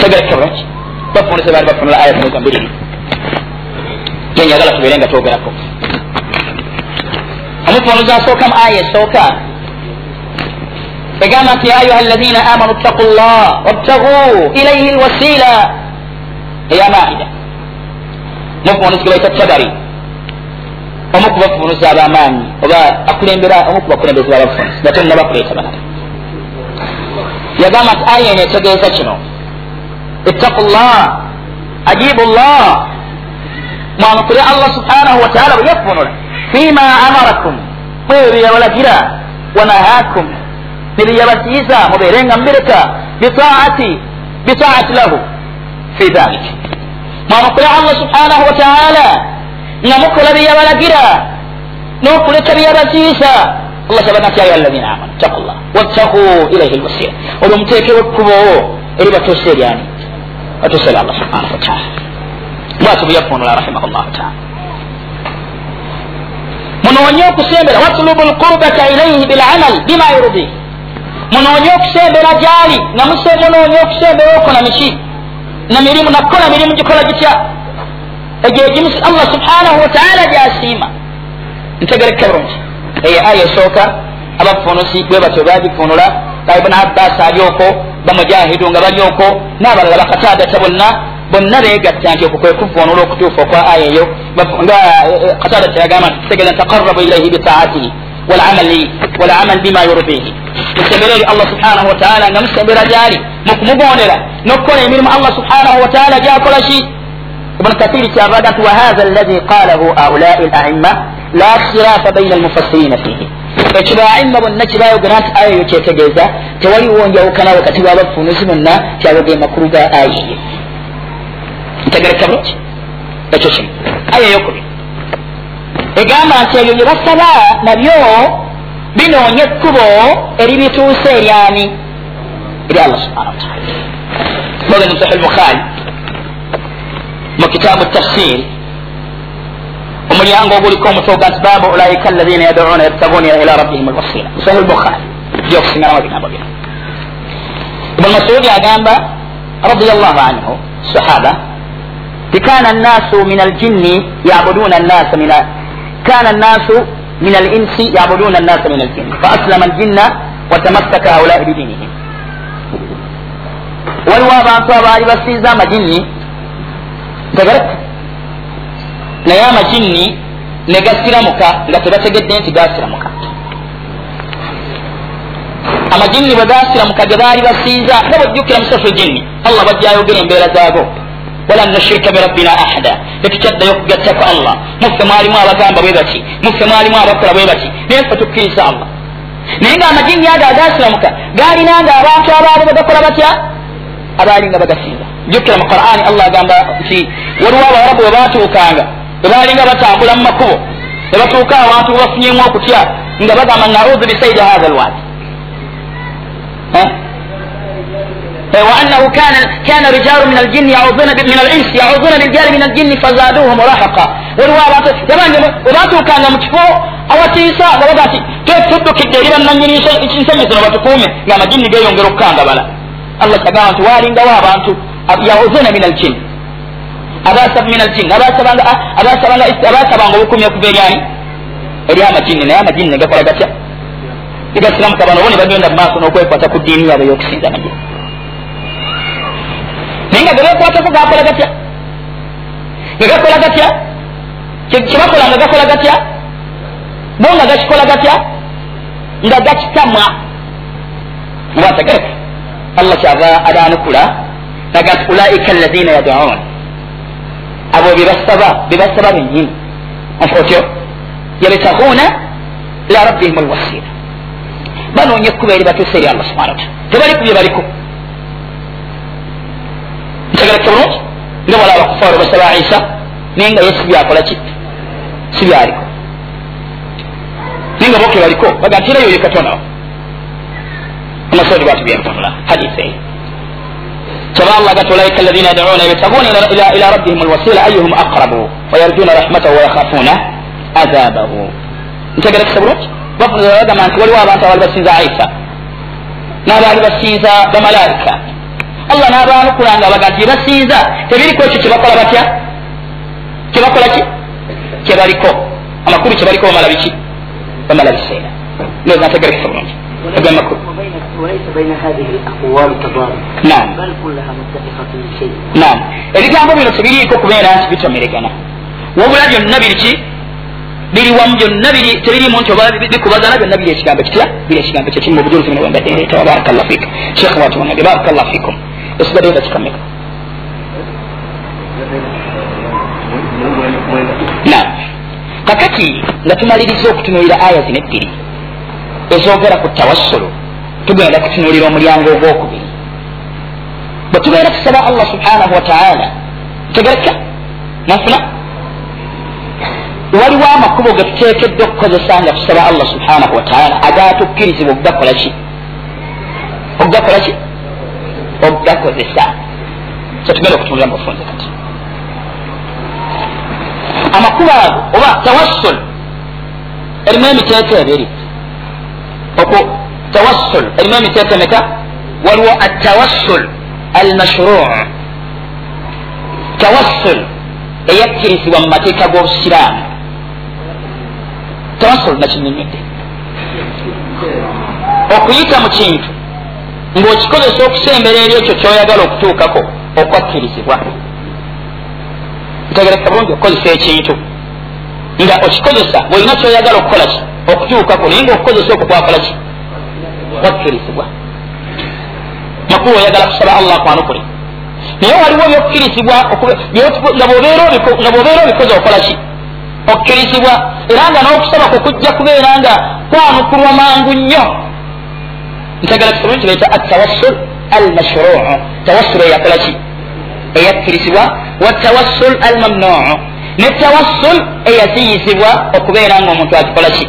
tegereke bulungi bafunuse baali bafunula aya zinoza mbiriri genjagala tubeere nga twogerako omufunuzi asooka mu aya esooka egamba nti ya ayuha alladina amanu ttaku llah wabtagu ilaihi lwasila eyamaida mufunuzi ge baita tabari omu ku bafunuzi abamaanyi oba akulembera omu ku bakulembezi babafunuzi gatonna bakuleeta banata yagamba nti aya eno etegeeza kino ittaku llah ajibu llah mwanukule allah subhanahu wataala bwe yafunula fima amarakum. Mweyo byeyabalagira wanahakum nebyeyabatiisa mubeerenga mubireka bitaati bitaati lahu. Fi dhalik mwanukule allah subhanahu wataala nga mukola byeyabalagira n'okuleka byeyabatiisa allah sabana nti ayuha alladina amanu ttaku llah wattaku ilaihi lwasira olwo muteekewo ekkubo eri batuuse eryani batuuse eri allah subhanahu wataala bwati bweyafunula rahimahullahu taala munoonye okusembera watulubu lqurbata ilaihi bilamal bima yurdi munoonye okusembera gyali nga munoonye okusembera okola miki na mirimu nakola mirimu gikola gitya egyo egimusi allah subhanahu wataala gyasiima ntegereke bulungi eyo aya esooka abafunusi bwe batyo bagifunula ibuni abbas ali okwo bamujahidu nga bali okwo n'abalala bakatadata bonna bonna begatta nti okwo kwekufunula okutuufa okwa aya eyo. Nga katadata yagamba nti tutegeeza taqarabu ilaihi bitaatihi walamal bima yurdihi. Musembera eri allah subhanahu wataala nga musembera gyali mukumugondera nokukola emirimu allah subhanahu wataala gyakola ki? Ibn kathiri kyavaga nti wahatha allazi qalahu aulai laima la khirafa baina almufassirina fihi ekyo baima bonna kibayogera nti aya eyo kyetegeeza tewaliwo njawukana wakati wabafunuzi bonna kyaboge makulu ga aya eyo ntegereka bulungi ekyo kimu aya eyokubiri egamba nti ebyo bye basaba nabyo binoonya ekkubo eribituuse eryani eri allah subhana wataala boge mu sahih bukhari mu kitaabu tafsir omulyango oguliko omusoga nti baabu ulaika allazina yaduuna yabtaguna ila rabbihim alwasila. Sahih bukhari bijja okusinganamu ebigambo bino ibuni masudi agamba radiallahu anhu sahaba tikana nnasu min aljinni yabuduna nnasa min kana nnasu من الإنس يعبدون الناس من الجن فأسلم الجن وتمسك هؤلاء بدينهم waliwo abantu abaali basiiza amajinni ntegere naye amajinni ne gasiramuka nga tebategedde nti gasiramuka amajinni bwe gasiramuka ge baali basiiza nga bwojjukira musofu jinni allah bajjayogera embeera zaago. Walan nushirika birabbina ahada tetukyaddayo okugattako allah. Muffe mwalimu abagamba bwe bati muffe mwalimu abakola bwe bati naye ffe tukkiriza allah. Naye nga amajinni ago agasiramuka galinanga abantu abaali bagakola batya? Abaali nga bagasinza jukira mu qurani allah agamba nti waliwo abawarabu bwe batuukanga bebaalinga batambula mu makubo ne batuuka awantu webafunyemu okutya nga bagamba naudu bisaidi hatha lwadi وانه كان كان رجال من الجن يعوذون من الانس يعوذون برجال من الجن فزادوهم رهقا olwatuukanga mu kifo awatiisa nga baga nti tuddukidde eri bannanyini nsenyi zino batukuume nga amajinni geeyongera okukangabala allah kyagamba nti waalingawo abantu yauzuna min aljinni abasaba min aljin abasabanga obukumi okuva eryani? Eri amajinni naye amajinni negakola gatya? Negasiramuka bano bo ne bagenda mu maaso n'okwekwata ku ddiini yaabwe y'okusinza amajinni naye nga gebekwatako gakola gatya? Gegakola gatya? Kyebakola nga gakola gatya? Bo nga gakikola gatya? Nga gakitamwa. Mubategereka allah kyava adanukula naga nti ulaika alladina yaduun abo bebasaba bebasaba benyini otyo yabtaguna ila rabbihim alwasila banoonya ekkuba eri batuuse eri allah subhana wataala tebaliku bye baliko ntegereke bulungi nga bala abakufaaro basaba isa naye nga yesu byakola ki si byaliko naye nga boke baliko baga nti era yoyo katonawo amasodi bwatu byentunula hadisi eyo كما الله قالت أولئك الذين يدعون يبتغون إلى إلى ربهم الوسيلة أيهم أقرب ويرجون رحمته ويخافون عذابه أنت قالت تبرك بفضل هذا ما أنت والواضح أنت والبسيزة عيسى نابا بسيزة بملائكة allah n'abanukula nga baga gye basiiza tebiriko ekyo kyebakola batya kyebakola ki kyebaliko amakulu kyebaliko bamala biki bamala biseera ndoza ntegerekese bulungi agamakulu nam nam ebigambo bino tebiriiko kubeera nti bitomeregana wabula byonna biriki biri wamu byonna tebirimu nti oba bikubagana byonna biri ekigambo kitya biri ekigambo kyekimu obujulizi muno wembadde ndeeta barakallah fika shekh watuwanage barakallah fikum esigadde dakikameka nam kakati nga tumaliriza okutunulira aya zino ebbiri ezogera ku tawassulu tugenda kutunulira omulyango ogwokubiri. Bwe tubeera tusaba allah subhanahu wataala tegereka nafuna. Waliwo amakubo ge tuteekedde okukozesa nga tusaba allah subhanahu wataala agatukkirizibwa okugakola ki? Okugakola ki? Okugakozesa. Kyetugenda okutunulira mubufunze kati. Amakubo ago oba tawassul erimu emiteeko ebiri tawassul. Erimu emiteeko emeka waliwo atawassul almashruu tawassul. Eyakkirizibwa mu mateeka g'obusiraamu tawassul nakinyonyodde okuyita mu kintu ng'okikozesa okusembera eri ekyo kyoyagala okutuukako okwakkirizibwa ntegereka bulungi okukozesa ekintu nga okikozesa bweolina kyoyagala okukola ki okutuukako naye nga okukozesa okwo kwakola ki kwakkirizibwa makuba oyagala kusaba allah kwanukule naye waliwo byokkirizibwa nga bwobeera obikoze okola ki okkirizibwa era nga n'okusaba kwekujja kubeera nga kwanukulwa mangu nnyo ntegera kisabuni kireeta atawassul almashruu tawassul eyakola ki eyakkirizibwa watawassul almamnuu. Ne tawassul eyaziyizibwa okubeera nga omuntu agikola ki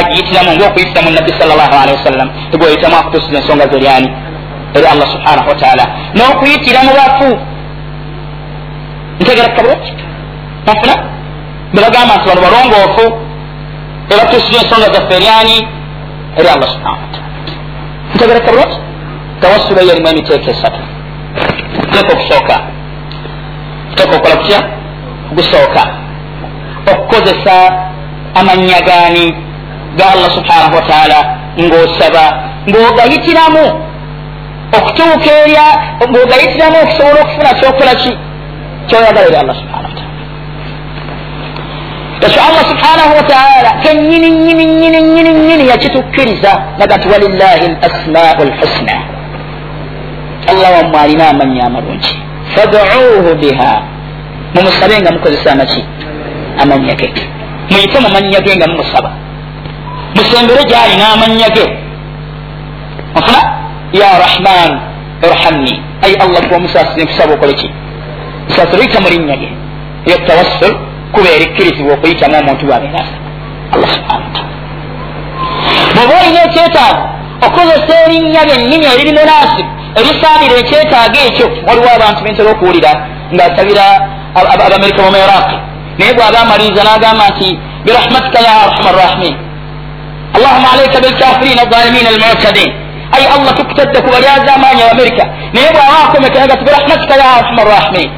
agiyitiramu ngaokuyitira mu nabbi sal llahu alehi wasallam. Egweyitamu akutusiza ensonga zeryani eri allah subhanahu wataala n'okuyitira mu bafu ntegera kabulaki nafuna bebagamba nti bano balongoofu ebatusiza ensonga zaffe eryani eri allah subhanahu wataala ntegera kabulaki tawassula eyo erimu emiteeko esatu teeka okusooka teeka okukola kutya ogusooka okukozesa amannya gaani ga allah subhanahu wataala ng'osaba ng'ogayitiramu okutuuka erya ng'ogayitiramu okusobola okufuna kyokola ki? Kyoyagala eri allah subhanahu wataala ekyo allah subhanahu wataala kenyini nyini nyini nyini nyini yakitukkiriza naga nti walillahi lasmau lhusna allah wammwe alina amannya amalungi. Faduuhu biha. Mumusabe nga mukozesa amaki? Amannya ge. Muyite mu mannya ge nga mumusaba musembere gyali n'amanya ge ofuna ya rahman irhamni. Ai allah gwe omusaasire nkusaba okole ki musaasire oyita mu linnya ge eyo tawassul kuba erikkirizibwa okuyitamu omuntu bwabeera allah subhana wataala bweoba olina ekyetaago okozesa erinnya lyennyini eriri munasibu erisaanira ekyetaago ekyo waliwo abantu bentera okuwulira ngaasabira abamerika bomu iraqi naye bw'aba amaliriza n'agamba nti birahmatika ya arhama rrahimin allahuma alaika bilkafirin alzalimin almutadin ai allah tukutadde ku balyaza amaanyi abamerika naye bw'aba akomekeraga ti birahmatika ya arhama rrahimin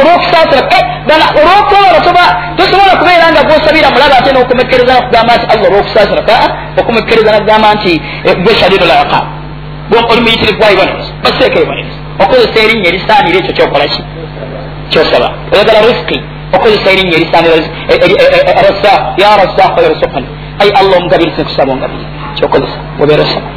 olwokusaasira olwokwola tosobola kubeera nga gwosabira mulaga ate nokumekereza nakugamba nti allah olwokusaasira kaa okumekereza nakugamba nti gwe shadidu liqab oli muyitirivu waibonero baseeka ibonero okozesa erinnya erisaanira ekyo kyokola ki kyosaba oyagala risiki okozesa erinnya erisaanira rasaq ya rasaq yarzuqani ai allah omugabirize nkusaba ongabiri kyokozesa obeera osaba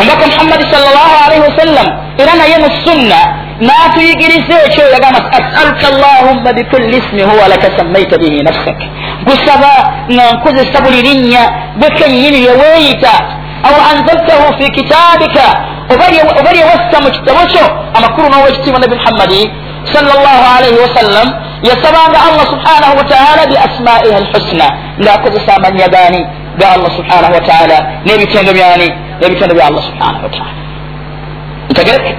omubaka muhammadi salllah alaihi wasallam era naye mu sunna natuyigiriza ekyo yagamba asaluka allahumma bikulli ismi huwa laka sammaita bihi nafsak gusaba nga nkozesa buli linnya gwe kennyini lyeweeyita aw anzaltahu fi kitabika oba lyewassa mu kitabo kyo amakulu n'owekitiibwa nabi muhammadi salllah alaihi wasallam yasabanga allah subhanahu wataala bi asmaihi alhusna. Ngaakozesa amanya gaani ga allah subhanahu wataala n'ebitendo byani n'ebitendo bya allah subhanahu wataala ntegereke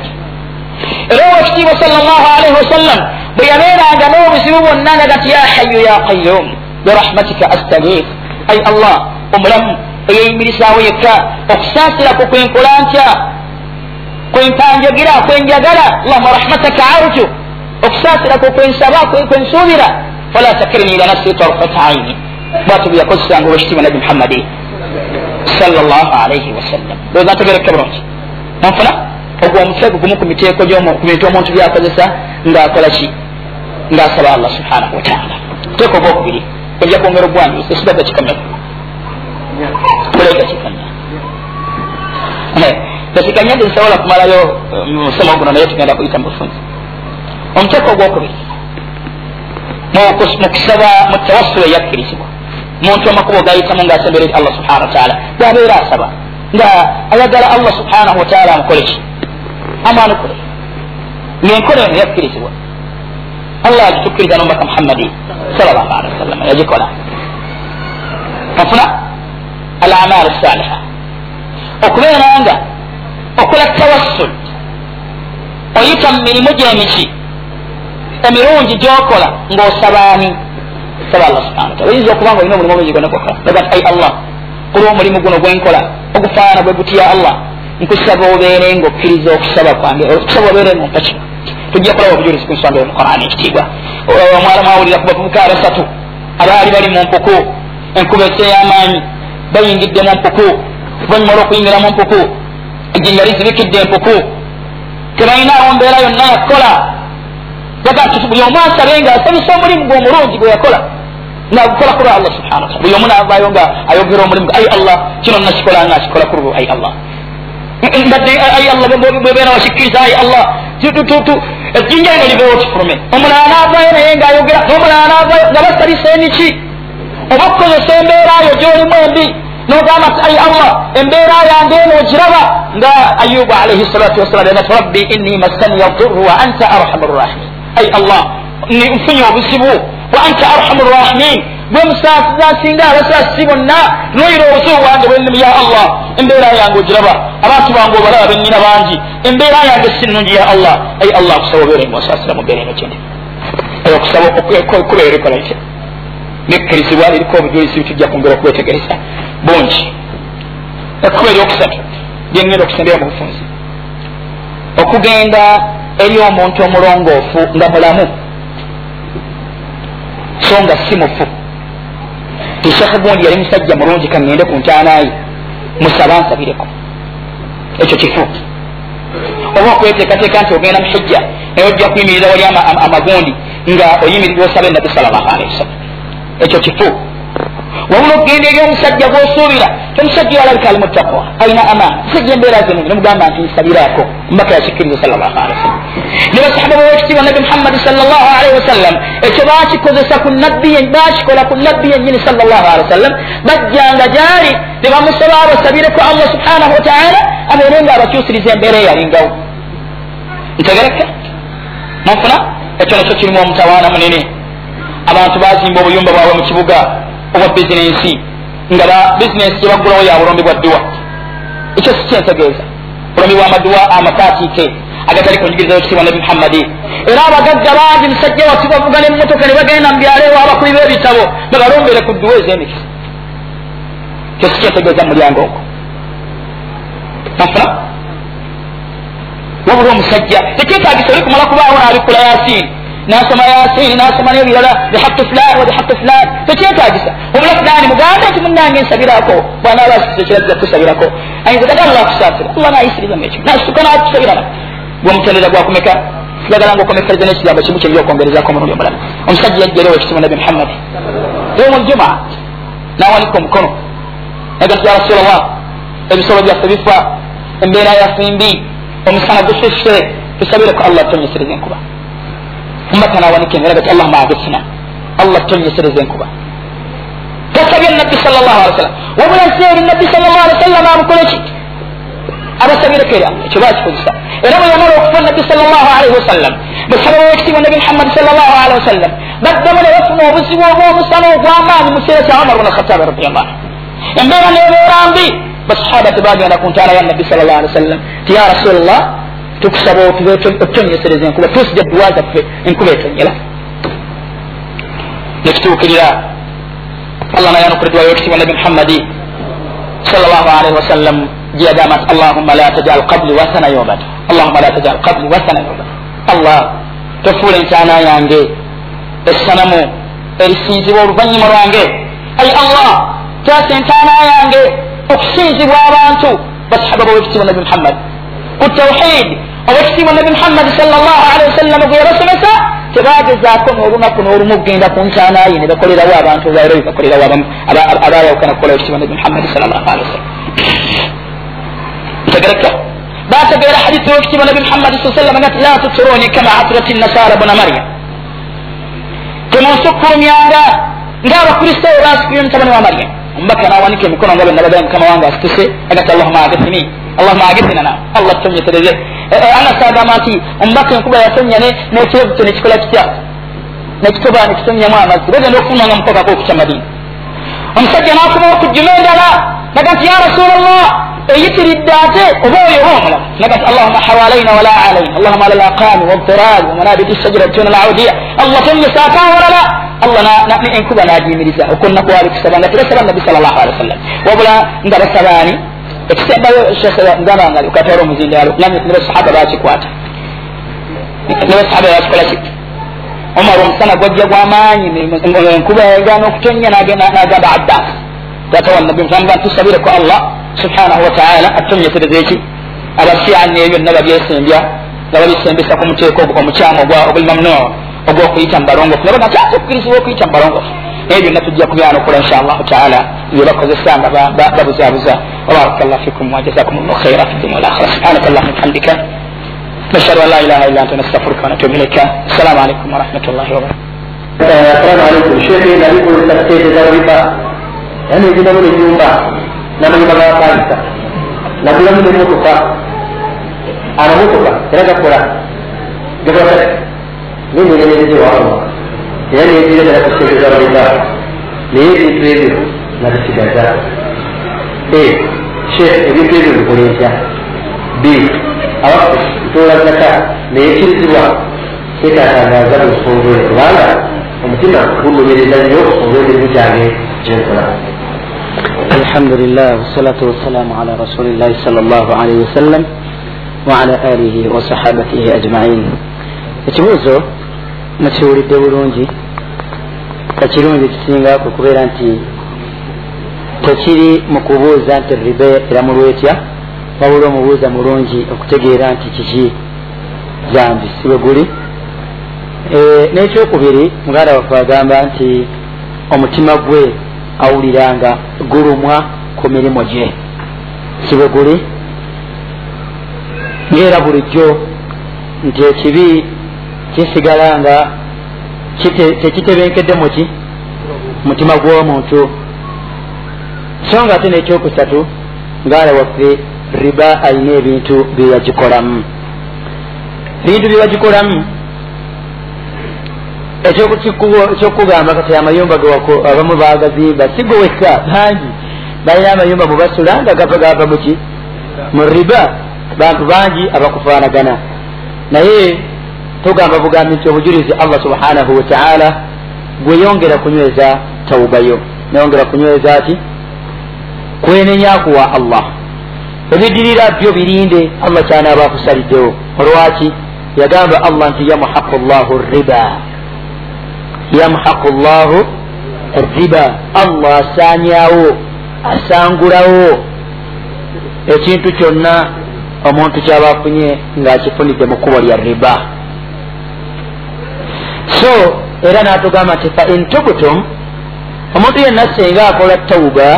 era owekitiibwa salllah alaihi wasallam bwe yabeeranga n'obuzibu bwonna naga ti ya hayu ya qayum birahmatika astagiif ai allah omulamu eyeyimirisaawo yekka okusaasirako kwenkola ntya kwenkanjogera kwenjagala allahuma rahmataka arju okusaasirako kwensaba kwensuubira fala takirni ila nafsi tarfata aini. Bwatu byeyakozesanga owekitiibwa nabi muhammadi salllah alaihi wasallam oza ntegereke bulungi nonfuna ogwo omuteeko gumu ku miteeko ku bintu omuntu byakozesa ngaakola ki ngaasaba allah subhanahu wataala oteeka ogwokubiri ojja kwongera ogwandiisa esigaga kikamyaku kulega kikanya ekikanya tinsobola kumalayo musomo guno naye tugenda kuyita mubufunzi omuteeko ogwokubiri mukusaba mutawasula eyakkirizibwa muntu amakubo gayitamu ngaasembereri allah subhanahu wataala gabeera asaba nga ayagala allah subhanahu wataala amukoleki amwanukule ngaenkola eno yakkirizibwa allah agitukkiriza nomubaka muhammadi salllah alihi wasallama yagikola ofuna al amalu saliha okubeera nga okola tawassul oyita mu mirimu gyemiki emirungi gyokola ng'osabaani saba allah subhana wataala oyinza okuba nga olina omulimu omungi gonakoka oga nti ai allah kulwa omulimu guno gwenkola ogufaanana bwe gutya allah nkusaba obeere nga okkiriza okusaba kwange. Okusaba obeere nga ompa kino tujja kulaba obujulizi ku nsonga yomuqurani ekitiibwa. Omwala mwawulira ku bavubuka abasatu abaali bali mu mpuku enkuba eseyamaanyi bayingidde mu mpuku oluvanyuma olwokuyingira mu mpuku ejjinja lizibikidde empuku. Tebalinawo mbeera yonna yakola yaga nti buli omu asabe nga asabisa omulimu gwe omulungi gwe yakola nagukola kulwa allah subhana wataala buli omu navayo nga ayogera omulimu ai allah kino nakikola nga akikola kulwa ai allah. Mbadde ai allah bwebeera wakikkiriza ai allah. Ejjinja lino libeewo kifulume omulala navayo naye ngaayogera nomulala navayo nga basabisa emiki oba okukozesa embeerayo gyolimu embi nogamba nti ai allah. Embeera yange eno ogiraba nga ayubu alaihi salatu wasalam yagati rabbi inni massaniya duru wa anta arhamu rrahimin ai allah nfunye obuzibu wa anta arhamu rrahimin gwe musaasiza asinga abasaasisi bonna noyira obuzibu bwange bwennimu ya allah embeera yange ogiraba abantu bange obalaba bennyina bangi embeera yange si nnungi ya allah ai allah akusaba obeere musaasira mu mbeera eno kyendi okusaba kuba erikola itya nekkirizibwa liriko obujulizi bitujja kwongera okubwetegereza bungi ekkuba eryokusatu lyengenda okusembera mu bufunzi okugenda eri omuntu omulongoofu nga mulamu. So nga si mufu. Tishekhe gundi yali musajja mulungi kaŋŋende ku ntaanaye musaba nsabireko. Ekyo kifu. Oba okweteekateeka nti ogenda muhijja naye ojja kuyimirira wali amagundi nga oyimirira osaba ennabi sallallahu alehi wasallam. Ekyo kifu wabula okugenda eri omusajja gwosuubira omusajja yalabika ali mutakwa alina amaani musajja embeera zenungi nemugamba nti nsabiraako mbaka yakikkiriza salllah alehi wasallam. Ne basahaba bawekitiibwa nabi muhammadi salllah alehi wasallam ekyo bakikozesa ku nabbi bakikola ku nabbi yennyini salllah alehi wasallam. Bajjanga gyali ne bamusaba abasabireko allah subhanahu wataala abeere nga abakyusiriza embeera eyalingawo ntegereke munfuna ekyo nakyo kirimu omutawaana munene abantu bazimba obuyumba bwabwe mu kibuga obwa bizinensi nga bizinensi gyebagulawo ya bulombi bwa dduwa ekyo si kyentegeeza bulombi bwamaduwa amakatiike agatali ku njigiriza yekitiibwa nabi muhammadi era abagagga bangi musajja wati bavuga nemmotoka ne bagenda mu byalo ewo abakubi b'ebitabo babalombere ku dduwa ez'emikisa. Ekyo si kyentegeeza mu mulyango ogwo. Nafuna? Wabula omusajja tekyetagisa oli kumala kubaawo naabikula yasiini nasoma yasini nasoma nebirala bihaqi fulan wa bihaqi fulan tekyetagisa obula fulani mugambe nti munange nsabirako bwanaaba asisa ekiraga kusabirako ayinza daga allah akusasira allah nayisiriza ekyo nasuka nakusabirana gwemutendereza gwakumeka sigagala nga okomekeriza nekigambo kimu kyeri okwongerezako omulundi omulala omusajja yajjalewo ekitimu nabi muhammadi yomu ljuma nawanika omukono naga nti ya rasulllah ebisolo byaffe bifa embeera yaffe mbi omusana gususe tusabireko allah tonyeseriza enkuba ummata nawanika embeera gati allahuma agisina allah tonyesereza enkuba tasabye nabbi sal llah ali wasallam wabula nseeri nabbi sal llah ali wasallam amukole ki abasabireko era ekyo bakikozesa era bwe yamala okufa nabbi sal llah alaihi wasallam musaba wekitiibwa nabi muhammadi sal llah alihi wasallam baddamu ne bafuna obuzibu obwomusana ogwamaanyi mu kiseera kya umar bn khatabi radiallah embeera nebeera mbi basahaba tebagenda ku ntaala ya nabbi sal llah ali wasallam ti ya rasulllah tukusaba otonyesereza enkuba tusija duwa zaffe enkuba etonyera nekituukirira allah nayanukula edwayo ekitibwa nabi muhammadi salllahalihi wasallam gyeyagamba nti allahumma la tajal qabli wasana yobad allahumma la tajal qabli wasana yobad allah tofuula enkyana yange essanamu erisinzibwa oluvanyuma lwange ai allah taasa entaana yange okusinzibwa abantu basahaba bawekitiibwa nabi muhammad ku tawhid owekitiibwa nabi muhammadi salllahalihi wasallama gwe yabasomesa tebagezaako n'olunaku n'olumu okgenda ku ntaana ye ne bakolerawo abantu olwairo bebakolerawo abayawukana kukola wekitiibwa nabi muhammadi salllahalihi wasallam ntegereka bategeera hadithi wekitiibwa nabi muhammadi sa sallama nati la tuturuni kama atrati nasara buna maryam temunsukkulumyanga ngaabakristaayo basikulya mutabani wa maryam omubaka nawanika emikono nga bwenabagala mukama wange asituse agati allahuma agithini allahuma agithina na allah tutonyetereze anas agamba nti omubaka enkuba yatonya nekirevu kyo nekikola kitya nekitoba nekitonyamu amazzi bagenda okufunanga mukokako okukya madina omusajja nafumawo okujjuma endala naga nti ya rasula llah eyitiridde ate oba oyo oba omulamu naga nti allahuma hawalaina wala alaina. Allahuma ala laqami waldiraali wamanabiti sajiratuna laudiya allah tonyesa atawalala allah enkuba nagiyimiriza okonakwali kusaba nga tebasaba nabi sal llahu alihi wasallam wabula nga basabaani ekisembayo ngabanga okatwala omuzindalo ne basahaba bakikwata ne basahaba bakikola ki omar omusana gwajja gwamaanyi enkuba yagana okutonya nagamba abbas tata wanabi nsamba ntusabireko allah subhanahu wataala atonyetereza eki abasiani ebyo byonna babyesembya nga babisembesa ku muteeko omukyamu oguli mamnuu ogwokuyita mubalongofu nabaga nti ate okukirizibwa okuyita mubalongofu naye byonna tujja kubyana okukola insha allahu taala byebakozesa nga babuzabuza wabaraka llah fikum wajazakum llahu khaira fi dunia walakhira subhanaka allahuma bihamdika nashhadu an la ilaha illa anta nastaghfiruka wanatubu ilaika assalamu alaikum warahmatullahi wabarakatu assalamu alaikum shekhe nalikozesa sente za riba yani ezinamu nenyumba namanyumba gabapangisa nagulamu nemotoka amamotoka era gakola gakola nenenenezewamu era nezira ddala ku sente za riba naye ebintu ebyo nabisigaza shekh ebintu ebyo bikola etya b awafe ntoola zaka naye kirizibwa kyetatangaaza mu nsonga kubanga omutima gunomereza nnyo olw'emirimu kyange kyenkola alhamdulillah wasalatu wassalamu ala rasulillahi sal llah alaihi wasallam waala alihi wasahabatihi ajmain. Ekibuuzo mukiwulidde bulungi ekirungi kisingaku okubeera nti tekiri mu kubuuza nti riba eramulwetya wabula omubuuza mulungi okutegeera nti kiki zambi siwe guli. N'ekyokubiri muganda waffe agamba nti omutima gwe awuliranga gulumwa ku mirimu gye. Siwe guli? Ngaera bulijjo nti ekibi kisigala nga tekitebenkedde muki mutima gw'omuntu. So nga ate nekyokusatu ngaala waffe riba alina ebintu byeyagikolamu ebintu byewagikolamu ekyokugamba kati amayumba abamu bagazimba sigwe wekka bangi. Balina amayumba mubasula nga gava gava muki mu riba. Bantu bangi abakufaanagana. Naye tugamba bugambi nti obujulizi allah subhanahu wataala gweyongera kunyweza taubayo nayongera kunyweza ati kwenenyakuwa allah. Ebidirira byo birinde allah kyanaaba akusaliddewo. Olwaki? Yagamba allah nti yamuhaqu llahu riba. Yamuhaqu llahu riba. Allah asaanyawo asangulawo ekintu kyonna omuntu kyaba afunye ngaakifunidde mu kkubo lya riba so era natugamba nti fa in tubtum omuntu yenna senga akola tauba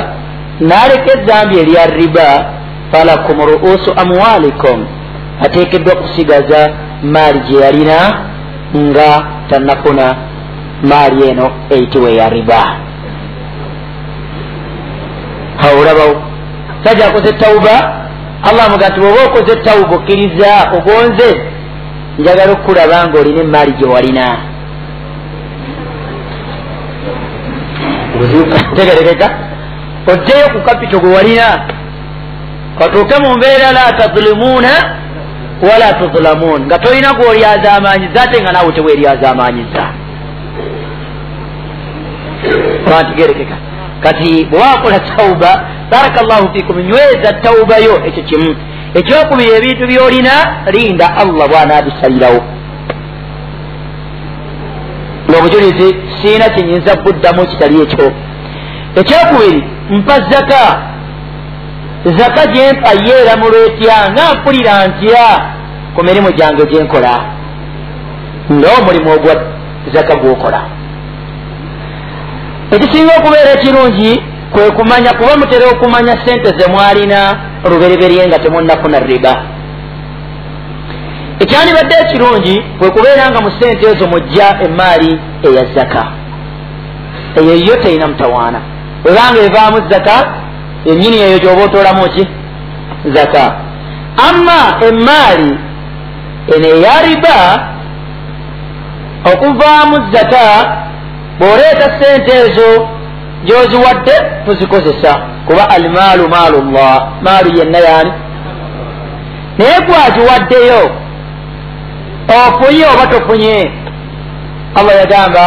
naleka ezambi erya riba falakum ruusu amwalikum atekeddwa kusigaza maali gye yalina nga tanafuna maali eno eyitiwa eya riba. Aolabawo sajja akoze tauba allah amuga nti bwoba okoze tauba okkiriza ogonze njagala okukulaba nga olina emaali gye walina tegerekeka. Oddeyo ku kapito gwe walina. Katuuke mu mbeera la tazulimuuna wala tuzulamuun nga tolina gwolyazamanyiza ate nga naawe teweeryazamanyiza oba ntigerekeka kati bwewakola tauba baraka llahu fikum nyweza taubayo ekyo kimu. Ekyokubiri ebintu byolina linda allah bwanabisalirawo ngaobujulizi siina kinyinza kuddamu kitali ekyo. Ekyokubiri mpa zaka. Zaka gyempa yeera mulwetya nga mpulira ntya ku mirimu gyange gyenkola ngaomulimu ogwa zaka gwokola. Ekisinga okubeera ekirungi kwe kumanya kuba mutera okumanya sente zemwalina olubereberye nga temunafuna riba ekyandibadde ekirungi kwe kubeera nga mu sente ezo mujja emaali eya zaka. Eyo yo terina mutawaana. Webanga evaamu zaka yenyini eyo gyoba otoolamu ki? Zaka. Amma emaali eno eya riba okuvaamu zaka bw'oleeta sente ezo gyoziwadde tuzikozesa kuba almaalu maalu llah maalu yenna yaani? Naye gwagiwaddeyo ofunye oba tofunye allah yagamba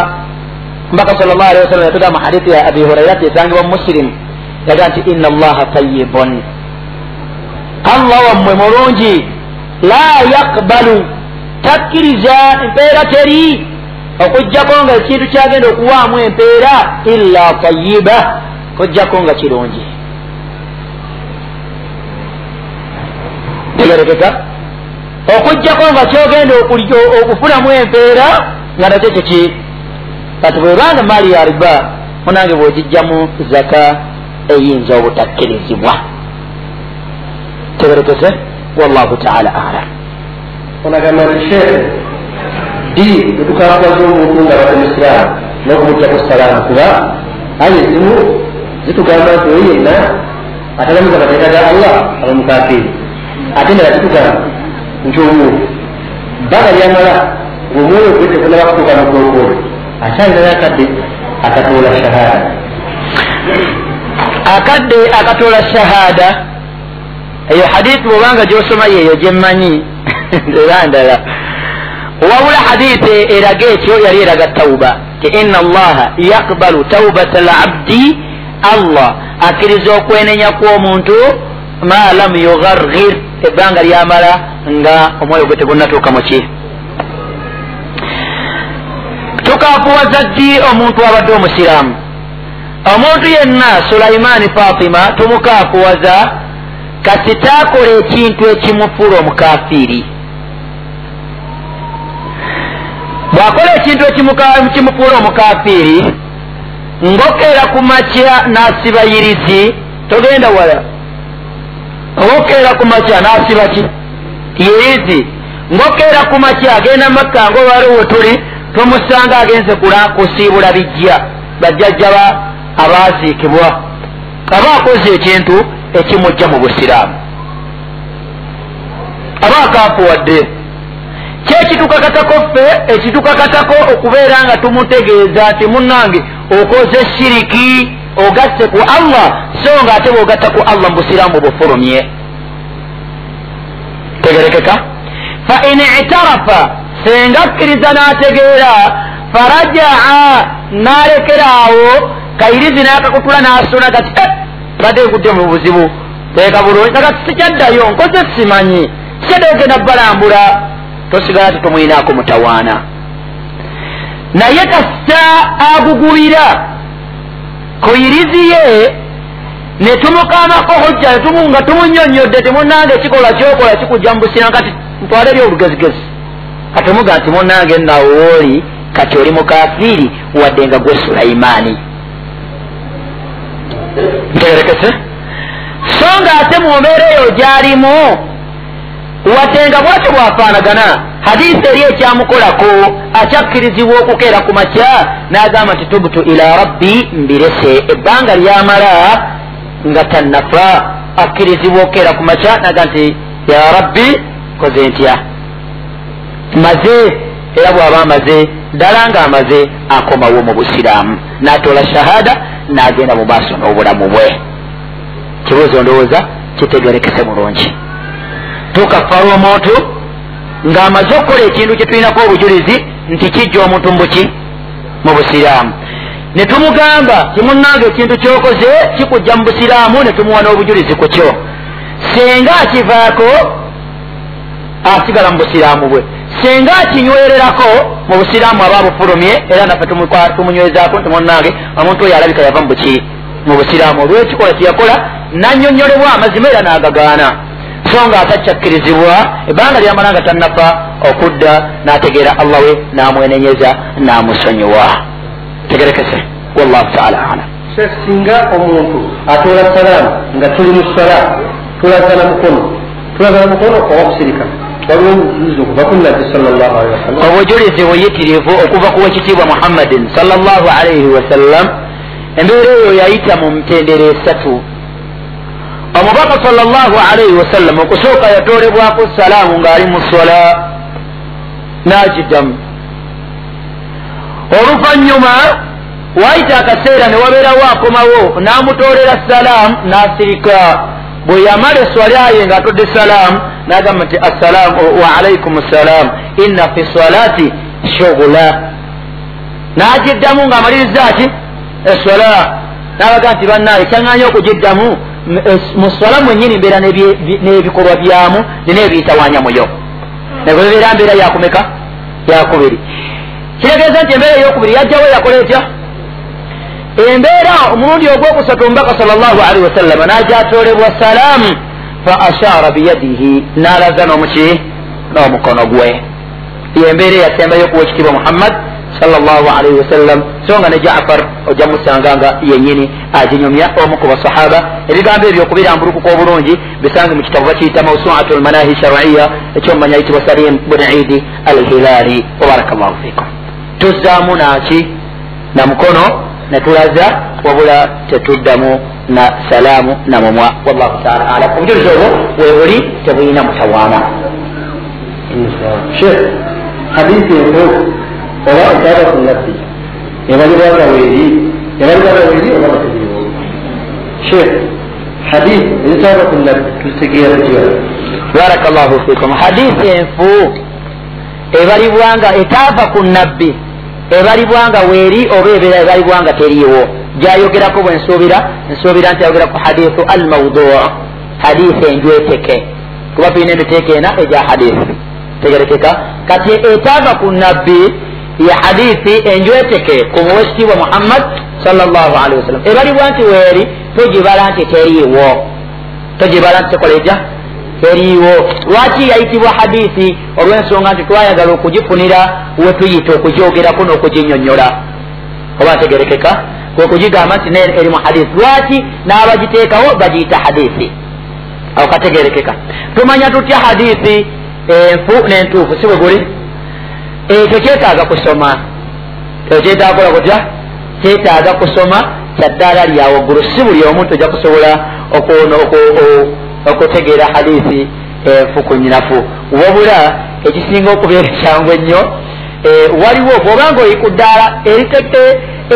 mbaka sal llah alihi wasallam yatugamba hadithi ya abi hurairata esangibwa mu musilimu yaga nti ina allaha tayibun allah wammwe mulungi la yakbalu takkiriza empeera teri. Okugjako nga ekintu kyagenda okuwaamu empeera illa tayiba kugjako nga kirungi. Tegerekeka okugjako nga kyogenda okufunamu empeera nga nakyo kiki kati bwebanga maali ya riba munange bwogijjamu zaka eyinza obutakkirizibwa tegerekese wallahu taala alam. Onagamba sheekhe ddi tetukakwaza omuntu nga bakumusiraamu n'okumutyaku salaamu kuba aye ezimu zitugamba nti oyo yenna atalamuza mateeka ga allah aba mukafiri ate ndala zitugamba nti omuntu bbanga lyamala ngaomwoyo gwe tekunaba kutuuka mukookolo akyalinayo akadde akatoola shahada akadde akatoola shahada eyo hadithi bwobanga gyosoma yeeyo gyemmanyi era ndala. Wabula hadithi eraga ekyo yali eraga tauba ti ina allaha yakbalu taubata labdi allah. Akkiriza okwenenya kw'omuntu ma lam yugargir ebbanga lyamala nga omwoyo gwe tegunatuuka muki tukafuwaza ddi omuntu abadde omusiraamu? Omuntu yenna sulaimaani fatima tumukafuwaza kati taakola ekintu ekimufuula omukafiiri bw'akola ekintu ekimufuula omukafiiri ng'okeera ku makya n'asiba yirizi togenda wala? Ng'okeera ku makya n'asiba ki yirizi ng'okeera ku makya agenda makka ng'olwaliwo tuli tomusanga agenze kusiibula bijja. Bajjajja abaaziikibwa aba akoze ekintu ekimujja mu busiraamu. Aba akafuwadde kyekitukakatako ffe ekitukakatako okubeera nga tumutegeeza nti munnange okoze shiriki ogasse ku allah so nga ate bwogatta ku allah mu busiraamu bufulumye tegerekeka? Fa in itarafa senga akkiriza n'ategeera farajaa n'alekeraawo kayirizi n'akakutula n'asuna gati badde nkudde mu buzibu. Teeka bulungi. Nakati sikyaddayo nkoze simanyi. Sikyaddayo genda balambula tosigala titomwinaako mutawaana. Naye kasita agugubira kuyirizi ye netumukamako hojja nga tumunyonyodde timunange ekikola kyokola kikujja mu busira kati ntwale eri olugezigezi kati omuga nti munange nawooli kati oli mukafiiri wadde nga gwe sulaimaani ntegerekese. So nga ate mu mbeera eyo gyalimu wadde nga bwatyo bwafaanagana hadisi eri ekyamukolako akyakkirizibwa okukeera ku makya n'agamba nti tubutu ila rabbi mbirese. Ebbanga lyamala nga tannafa akkirizibwa okukeera ku makya naga nti ya rabbi koze ntya? Maze era bw'aba amaze ddala ng'amaze akomawo mu busiraamu. N'atoola shahada n'agenda mu maaso n'obulamu bwe. Kibuuzo ndowooza kitegerekese mulungi tukafala omuntu ng'amaze okukola ekintu kye tulinako obujulizi nti kijja omuntu mubuki mu busiraamu ne tumugamba timunange ekintu kyokoze kikujja mu busiraamu ne tumuwa n'obujulizi ku kyo. Senga akivaako asigala mu busiraamu bwe. Senga akinywererako mu busiraamu aba bufulumye era naffe tumunywezaako nti munange omuntu oyo alabika yava mubuki mu busiraamu. Olwekikola kyeyakola nanyonyolebwa amazima era n'agagaana. So nga atakyakkirizibwa ebbanga lyamala nga tannafa okudda n'ategeera allah we n'amwenenyeza n'amusonyiwa tegerekese wallahu taala alam sheekh singa omuntu atoola salaamu nga tuli mu sala tulagana mukono tulagana mukono oba kusirika waliwo obujulizi buyitirivu okuva ku wekitiibwa muhammadin salllah alaihi wasallam embeera eyo yayita mu mitendero esatu omubaka salllah alaihi wasallam okusooka yatoolebwako salaamu ng'ali mu sola n'agiddamu oluvanyuma waayita akaseera ne wabeerawo akomawo n'amutoolera salaamu n'asirika. Bwe yamala eswala ye ng'atodde salaamu n'agamba nti assalaamu wa alaikum ssalaamu inna fi salaati shugula n'agiddamu ng'amaliriza ki eswala. N'abaga nti bannaaye kyaŋŋanya okugiddamu? Mu swala mwennyini mbeera n'ebikolwa byamu nina ebiyitawanyamuyo nebwebeera mbeera yakumeka yakubiri kitegeeza nti embeera eyokubiri yajjawo yakola etya? Embeera omulundi ogwokusatu omubaka sal llahu alihi wasallama najatoolebwa salaamu fa ashaara biyadihi n'alaza n'omuki n'omukono gwe. Yembeera eyasembayo okuwa ekitiibwa muhammad salllahu alaihi wasallam. So nga ne jafar ojja musanga nga yenyini aginyumya omu ku basahaba. Ebigambo ebyo okubirambulukuka obulungi bisange mu kitabu bakiyita mausuatu lmanahi sharaiya ekyomumanya yitibwa salim bun idi alhilali. Wabaraka llahu fikum tuzzaamu naki na mukono netulaza wabula tetuddamu na salaamu namumwa wallahu taala alam. Obujulizi obwo webuli tebulina mutawaana. Sheekh hadithi eko oba ekyaba ku nabbi ebalibwanga weeri ebalibwanga weeri oba bategeriwo sheekh hadith ezikyaba ku nabbi tuzitegeera tutya baraka llahu fikum hadithi enfu ebalibwanga etaava ku nabbi ebalibwanga weeri oba ebeera ebalibwanga teriiwo. Gyayogerako bwe nsuubira nsuubira nti ayogera ku hadithu al mauduu hadithi enjweteke. Kuba tulina emiteeka ena egya hadithi tegerekeka. Kati etaava ku nabbi ya hadithi enjweteke ku muwekitiibwa muhammad salllahu alihi wasallam ebalibwa nti weeri togibala nti teriiwo. Togibala nti tekola etya teriiwo. Lwaki yayitibwa hadithi olw'ensonga nti twayagala okugifunira wetuyita okugyogerako n'okuginyonyola oba ntegerekeka? Kwekugigamba nti eri mu hadithi lwaki n'abagiteekawo bagiyita hadithi awo kategerekeka. Tumanya tutya hadithi enfu n'entuufu si bwe guli? Ekyo kyetaaga kusoma. Ekyo kyetaaga kola kutya? Kyetaaga kusoma kyaddaala lyawaggulu si buli omuntu ojja kusobola okutegeera hadithi enfu ku nyinafu wabula ekisinga okubeera kyangu ennyo waliwo bwobanga oli ku ddaala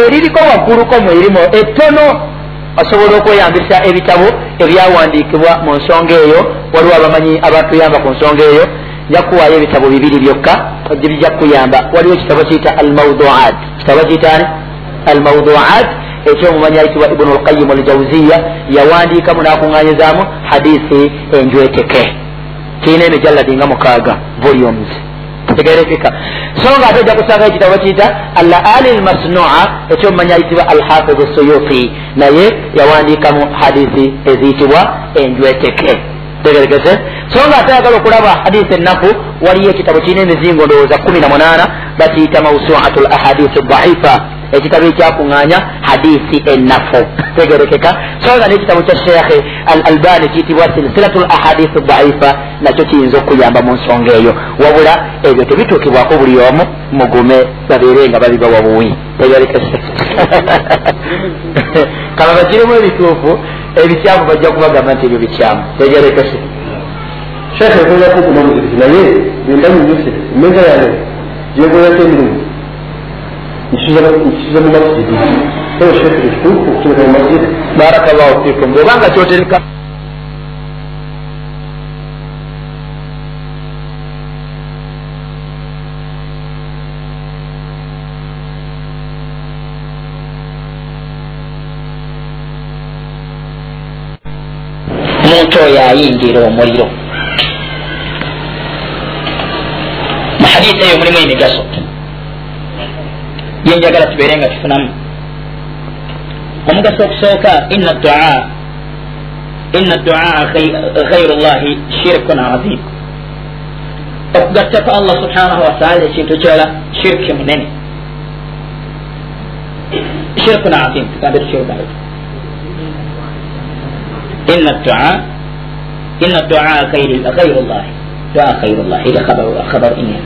eririko wagguluko mwerimu ettono osobola okweyambisa ebitabo ebyawandiikibwa mu nsonga eyo waliwo abamanyi abatuyamba ku nsonga eyo nja kuwaayo ebitabo bibiri byokka bijja kukuyamba. Waliwo ekitabo kiyita almauduat kitabo kiyitani almauduat ekyomumanyi ayitibwa ibunu lqayimu aljauziya yawandiikamu nakuŋŋanyizaamu hadithi enjweteke kirina emijalladi nga mukaaga volumes. Tegerekeka. So nga ate ojja kusanga ekitabo kiyita alaali lmasnua ekyomumanyi ayitibwa alhafizu suyuti naye yawandiikamu hadithi eziyitibwa enjweteke tegerekese so nga ate ayagala okulaba hadithi ennaku waliyo ekitabo kirina emizingo ndowooza kumi na munaana bakiyita mausuatu lahadithi daifa ekitabo ekyakuŋŋanya hadithi ennafu tegerekeka. So nga n'ekitabo kya sheekhe al albani kiyitibwa silsilatu lahadithi daifa nakyo kiyinza okuyamba mu nsonga eyo. Wabula ebyo tebituukibwako buli omu. Mugume babeere nga babibawa buwi tegerekese kaba bakirimu ebituufu ebikyamu bajja kubagamba nti ebyo bikyamu. Tegerekese sheekh ekolako okumamuzikiti naye endamunyuse emmeeza yange gyekolako emirimu ikiza mu masjidi koresha kirisitu okukira mu masjidi barakallahu fikum. Bwobanga kyotereka. Omuntu oyo ayingira omuliro. Mu hadisi eyo mulimu emigaso. Gyenjagala tubeere nga tufunamu omugaso okusooka ina dua ina dua gairu llahi shirkun azim okugattako allah subhanahu wataala ekintu kirala shirki munene. Shirkun azim tugambe tukyogayo ina dua ina dua gairu llahi dua gairu llahi ila khabaru ina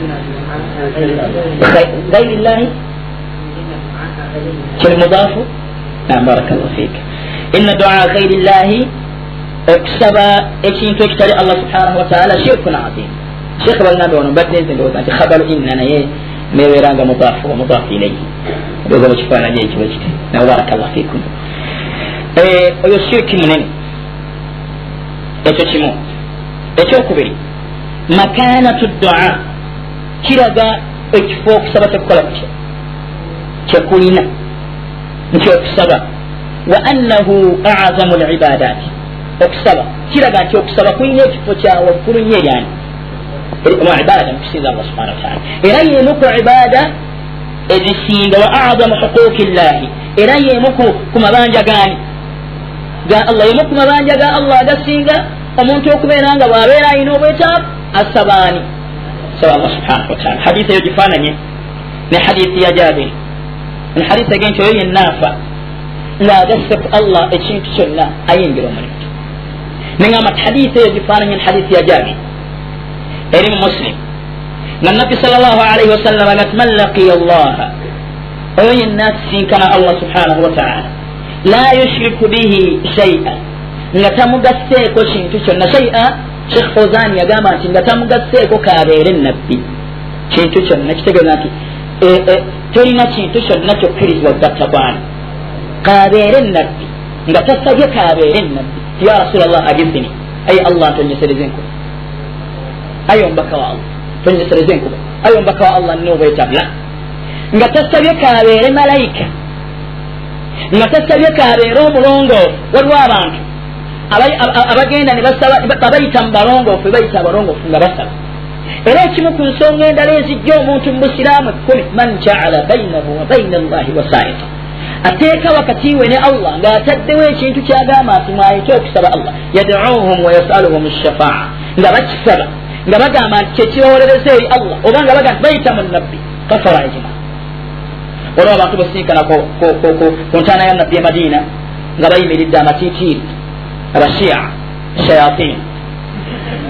gairu llahi kiri mudaafu nam baraka llahu fik. Ina dua gairu llahi okusaba ekintu ekitali allah subhanahu wataala shirkun azim. Sheekh bagambe wano mbadde nze ndowooza nti khabaru inna naye nebeeranga mudaafu wa mudaafu ilaihi. Ndowooza mukifaananyi ekiba kiti nawe barakallah fikum. Oyo shiriki munene ekyo kimu ekyokubiri makanatu dua. Kiraga ekifo okusaba tekukola kutya kyekulina nti okusaba wa annahu azamu libadaati okusaba kiraga nti okusaba kulina ekifo kyawaggulu nnyo eryani ibada mukusinza allah subhana wataala era yemu ku ibada ezisinga wa azamu huquqi llahi era yemu ku mabanja gani ga allah yemu ku mabanja ga allah agasinga omuntu okubeera nga bwabeera alina obwetaavu asabaani saba allah subhanahu wataala hadisi eyo gifaananye ne hadisi ya jabiri nti oyo yenaafa ngaagasse ku allah ekintu kyonna ayingira omulimu neŋamba ti hadisi eyo gifaananye ne hadisi ya jabiri eri mu muslim nga nabbi sal llah alaihi wasallam agati man laqiya llaha oyo yenna asisinkana allah subhanahu wataala la yushriku bihi shaia nga tamugasseeko kintu kyonna shaia shekh fozani yagamba nti nga tamugasseeko kabeere nabbi kintu kyonna kitegeeza nti tolina kintu kyonna kyokkirizibwa gatta bwana kabeere nabbi nga tasabye kabeere nabbi ya rasula llah agizini ayi allah ntonyesereze enkuba aye omubaka wa allah tonyesereze enkuba aye omubaka wa allah nina obwetabula nga tasabye kabeere malayika nga tasabye kabeere omulongoofu waliwo abantu abagenda babayita mu balongoofu bayita abalongoofu nga basaba era ekimu ku nsonga endala ezijja omuntu mu busiraamu ekkumi man jaala bainahu wa baina allahi wasaita ateeka wakati we ne allah ng'ataddewo ekintu kyagamba nti mwayite okusaba allah. Yaduuhum wayasaluhum shafaa nga bakisaba nga bagamba nti kyekibawolereza eri allah. Oba nga baga nti bayita mu nabbi kafara ejima waliwo abantu basinkana ku ntaana ya nabbi emadiina nga bayimiridde amatitiiri abashia shayatin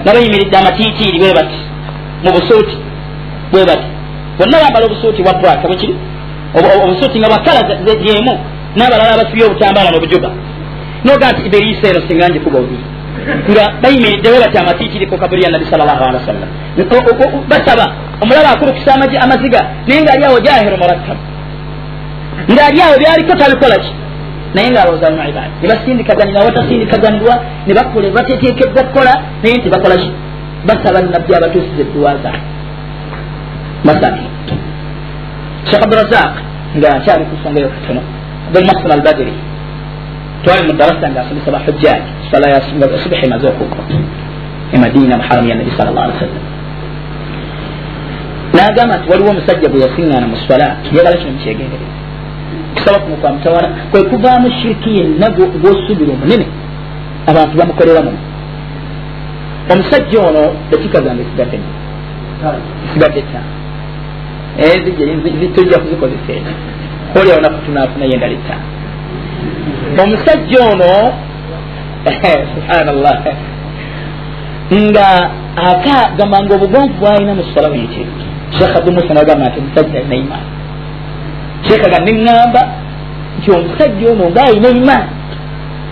nga bayimiridde amatitiiri bwe bati mu busuuti bwe bati bonna bambala obusuuti bwa bwaka bwekiri obusuuti nga bwakala yemu n'abalala abasibye obutambala n'obujuba. Noga nti iberiisa eno singa njikuba obiri nga bayimiridde bwe bati amatiitiri ku kabuli ya nabi sal llahu alehi wasallam basaba omulaba akulukisa amaziga naye ngaali awo jahiru murakkabu ngaali awo byaliko tabikola ki? Naye ngaalowooza mu ibaada ne basindikaganira watasindikaganirwa ne bakola bateteekeddwa kukola naye nti bakola ki basaba nabbi abatuusiza edduwa zaabwe masani shekh abdurazaq nga akyali ku nsonga yokutono abulmasin albadiri twali mu darasa nga asomesa bahujjaji sala ya subuhi emaze okugwa emadiina muharamu ya nabi sal llah alih wasallam n'agamba nti waliwo omusajja bwe yasiŋŋaana mu swala yagala kino mukyegenderera kusaba kuno kwa mutawala kwe kuvaamu shiriki yenna gwosubira omunene abantu bamukolera muno omusajja ono dakika zange esigadde esigadde ttaano tujja kuzikozesa eno. Oliawo naku tunafuna ye endala ettaano omusajja ono subhanallah nga akagamba nga obugonvu bwalina mu sola buyitiri sheekh abdumusa nagamba nti omusajja alina imaani sheekh ga neŋŋamba nti omusajja ono ngaalina imaani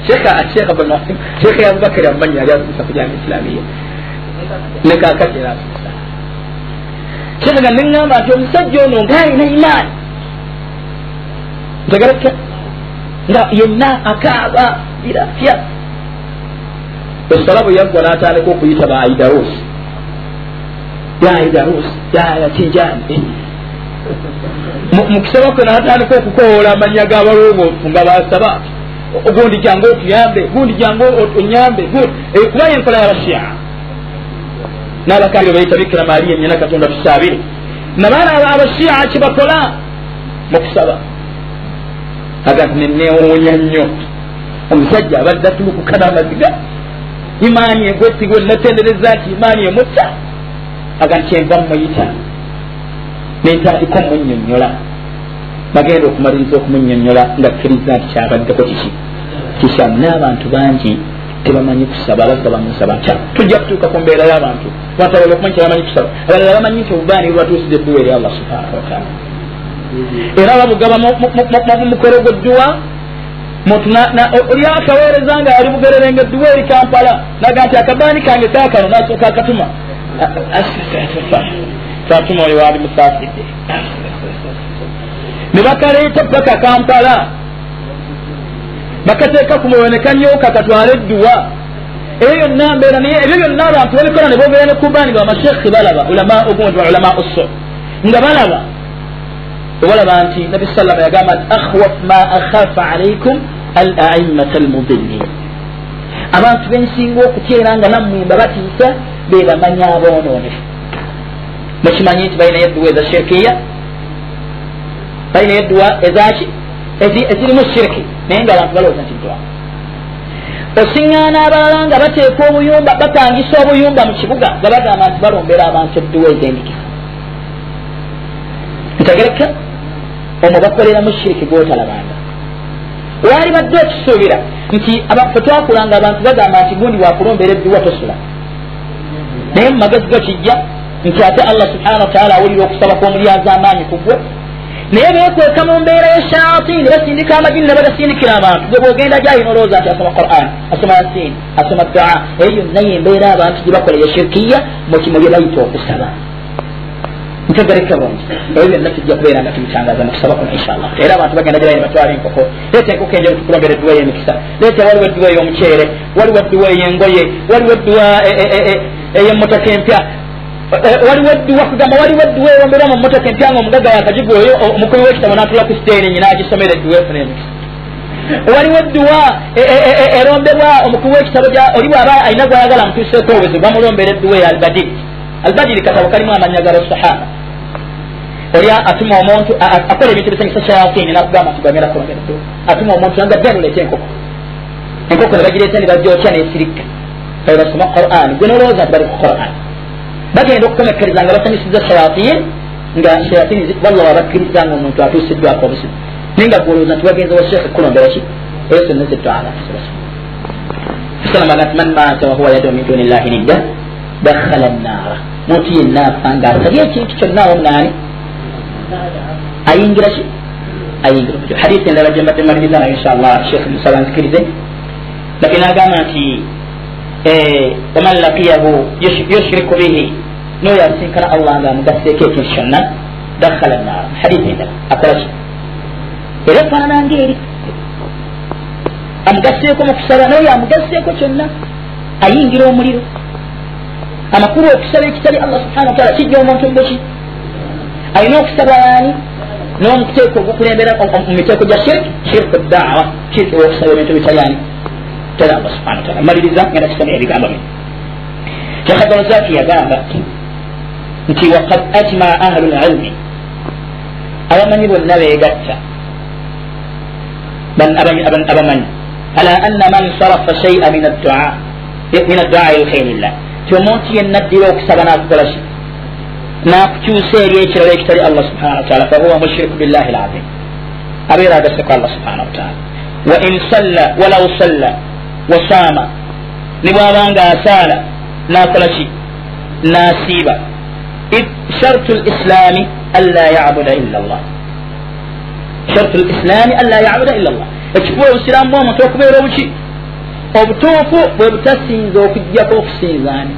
sheekh abubakari amumanyi yali asomesa ku jami islamiya nekakati era asomesa sheekh ga neŋŋamba nti omusajja ono ngaalina imaani ntegereka nga yenna akaaba birafya esala bwe yaggwa n'atandika okuyita ba aidarusi ya aidarusi ya tijani mu kusaba kwe n'atandika okukowoola amannya g'abalongoofu nga basaba gundi jange otuyambe gundi jange onyambe eh, kuba yenkola yabashia nabakali bayita bikira mariya nyina katonda tusaabire nabaana abashia kibakola mukusaba. Aga nti nenewuunya nnyo omusajja abadde atulukukana amaziga. Imaani egwetigo natendereza nti imaani emutta aga nti enva mumuyita. Nentandika omunyonyola bagenda okumaliriza okumunyonyola nga kkiriza nti kyabaddeko kiki kishamu n'abantu bangi tebamanyi kusaba basaba musaba ntya tujja kutuuka ku mbeera y'abantu watabala okumanyi kyebamanyi kusaba abalala bamanyi nti obubaani bwebatuusiza edduwa eri allah subhanahu wataala era babugaba mumukolo gwedduwa oli akaweereza nga ali bugerere nga edduwa eri kampala naga nti akabaani kange kakano nasooka akatuma twatuma oyo waali musaasidde ne bakaleeta paka kampala. Bakateeka ku mwoyo ne kanyooka katwale edduwa. Eyo yonna mbeera naye ebyo byonna abantu babikola ne boogera ne kubaani nga bamashekhi balaba ulama usso. Nga balaba obalaba nti nabi sallama yagamba nti akhwaf ma akhafa alaikum al aimata almudillin abantu bensinga okutyera nga nammwemba batiisa bebamanya abonoonefu mukimanyi nti balinayo edduwa eza shirkiya balinayo edduwa ezaki ezirimu shirki naye nga abantu balowooza nti dduwa osiŋŋaana abalala nga bateeka obuyumba bapangisa obuyumba mu kibuga nga bagamba nti balombera abantu edduwa ez'endikiza ntegereka omwo bakoleramu shiriki gwotalabanga waali badde okisuubira nti fe twakulanga abantu bagamba nti gundi wakulombera edduwa tosula naye mu magezi go kijja nti ate allah subhanahu wataala awulira okusaba kw'omulyaza amaanyi ku gwe naye beekweka mu mbeera yeshayatini basindika amajini ne bagasindikira abantu. Gwe bwogenda gyayina olowooza nti asoma quran asoma yasin asoma dua eyo yonna yembeera abantu gye bakola yashirkiya mukimu bye bayita okusaba. Ntegereke bungi ebyo byonna tujja kubeera nga tubitangaza mukusaba kuno inshallah. Era abantu bagenda gyebayina batwala enkoko. Leeta enkoko enjeru tukulombera edduwa ey'emikisa. Leeta waliwo edduwa ey'omuceere waliwo edduwa ey'engoye waliwo edduwa ey'emmotoka empya waliwo edduwa kugamba waliwo edduwa ewombera mu mmotoka empya nga omugaga yakagigwa oyo omukubi w'ekitabo n'atula ku siteerinyi n'agisomera edduwa efuna emikisa waliwo edduwa erombebwa omukubi w'ekitabo oli bwaba alina gwayagala mutuuseeko obwezi bamulombera edduwa eya albadiri albadiri katabo kalimu amanya ga basahaba oli atuma omuntu akola ebintu bisanyusa shayatini nakugamba nti gwagenda kulongera edduwa atuma omuntu anga dde nuleeta enkoko. Enkoko ne bagireeta ne bagyokya nesirika babe basoma quran gwe nolowooza nti bali ku quran bagenda okukomekereza nga basanyusiza shayatin nga shayatin wallah wabakkiriza nga omuntu atuusiddwako obusibu naye nga gwolowooza nti wagenza wa sheekhe kulombera ki eyo sunnatedwala salama nti man maata wahuwa yadu min duni llahi nidda dakhala nnaara muntu yenna afa nga asabye ekintu kyonna omunaani ayingira ki ayingira omutyo hadisi endala gye mbadde maliriza nayo inshallah sheekh musaba nzikirize lakini agamba nti waman laqiyahu yushriku bihi noyo asinkana allah nga amugaseeko ekintu kyonna dakhala nnaara hadisi endala akola ki era efaanana ngaeri amugaseeko mukusaba noyo amugaseeko kyonna ayingira omuliro amakulu okusaba ekitali allah subhana wataala kijja omuntu mubuki alina okusaba yaani n'omuteeko ogukulembera mu miteeko gya shirk shirku dawa shirki okusaba ebintu bitayani tera allah subhana wataala maliriza ngenda kusomera ebigambo bino shekh abdulrazaki yagamba nti wakad ajma ahlu lilmi abamanyi bonna begatta abamanyi ala anna man sarafa shaia min addua min adduai lkhairillah ti omuntu yenna addira okusaba nakukola ki? Nakukyusa eri ekirala ekitali allah subhana wataala fahuwa mushiriku billahi lazim abeera agaseku allah subhana wataala wa in salla walau salla wasaama ne bwabanga asaala nakola ki? Nasiiba shartu lislami anla yabuda illa llah shartu lislami anla yabuda illa llah ekikuba obusiraamu bwomuntu okubeera obuki obutuufu bwe butasinza okujjako okusinzaani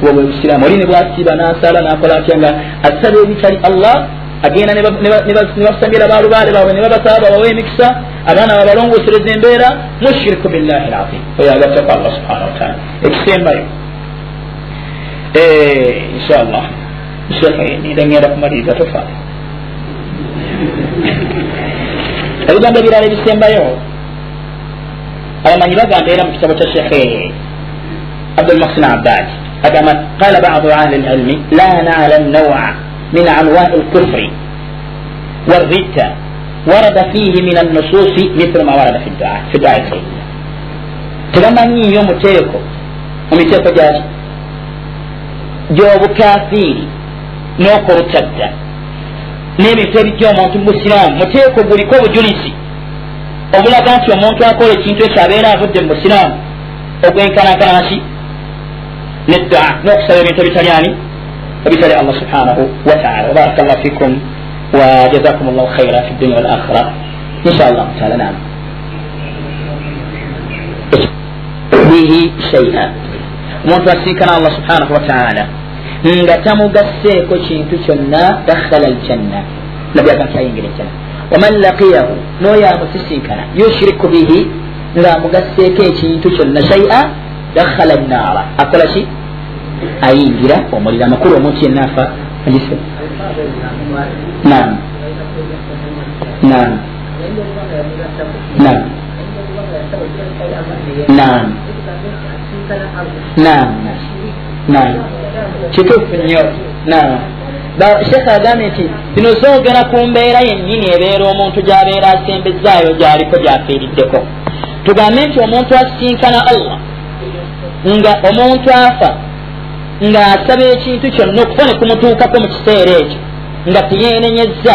bwe bwe busiraamu oli ne bwasiiba n'asaala n'akola atya nga asaba ebitali allah agenda ne basambira balubaale baabwe ne babasaba babawa emikisa abaana babalongosereza embeera mushiriku billahi lazim oyo agattako allah subhana wataala ekisembayo inshallah shekha idan yenda kumaliriza tofa ebigambo ebirala ebisembayo abamanyi bagamba era mu kitabo kya shekhe abdulmuhsin abadi agamba qala badu ahli lilmi la nalam nawa min anwai lkufri والردة ورد فيه من النصوص مثل ما ورد في الدعاء في الدعاء الخيرية tebamanyiiyo muteeko mu miteeko gyaki gy'obukafiiri n'okulutadda n'ebintu ebijja omuntu mubusiraamu muteeko guliko obujulisi obulaga nti omuntu akola ekintu ekyo abeera avudde mu busiraamu ogwenkanankanaki neddaa n'okusaba ebintu ebitali ani ebitali allah subhanahu wataala wabaraka llahu fikum وجزاكم الله خيرا في الدنيا والآخرة إن شاء الله تعالى نعم به شيئا omuntu asinkana allah subhanahu wataala nga tamugasseeko kintu kyonna dakhala aljanna. Nabyaga nti ayingira ejjana waman laqiyahu n'oyo amusisinkana yushiriku bihi ng'amugasseeko ekintu kyonna shaia dakhala naara akola ki? Ayingira omuliro amakulu omuntu yenna afa. Hadise naam. Naam. Naam. Naam. Naam. Naam kituufu nnyo sheekh agambye nti bino zoogera ku mbeera yennyini ebeera omuntu gy'abeera asembezaayo gy'aliko gy'afiiriddeko. Tugambe nti omuntu asinkana allah nga omuntu afa ng'asaba ekintu kyonna okufa ne kumutuukako mu kiseera ekyo nga tiyeenenyezza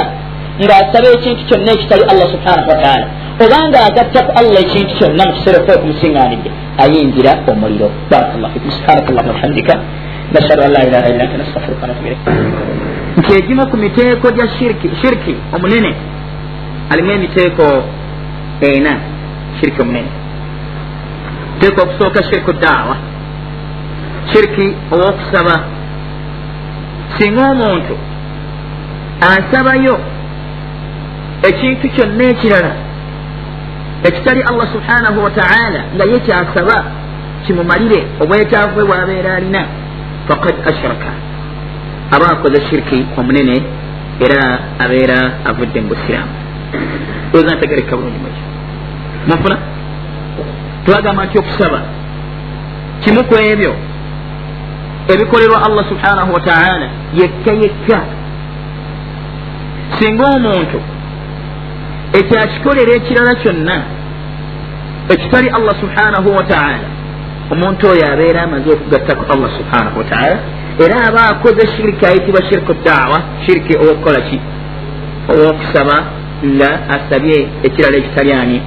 ng'asaba ekintu kyonna ekitali allah subhanahu wataala obanga agattaku allah ekintu kyonna mu kiseera okuba okumusiŋŋaanidde ayingira omuliro. Barakallah fikum subhanaka allahuma bihamdika nashhadu an la ilaha illa anta nastafiruka wanatubu ilaik nti egimu ku miteeko gya shirki shirki omunene. Alimu emiteeko ena shirki omunene. Teeka okusooka shirku daawa. Shirki owokusaba singa omuntu asabayo ekintu kyonna ekirala ekitali allah subhanahu wataala nga ye kyasaba kimumalire obwetaavu bwe bwabeera alina fakad ashraka aba akoze shirki omunene era abeera avudde mu busiraamu oza ntegereka bulungi mwekyo mufuna twagamba nti okusaba kimu ku ebyo ebikolerwa allah subhanahu wataala yekka yekka singa omuntu ekyakikolera ekirala kyonna ekitali allah subhanahu wataala omuntu oyo abeera amaze okugattaku allah subhanahu wataala era aba akoze shiriki ayitibwa shiriku daawa shiriki owokukola ki? Owokusaba nga asabye ekirala ekitali ani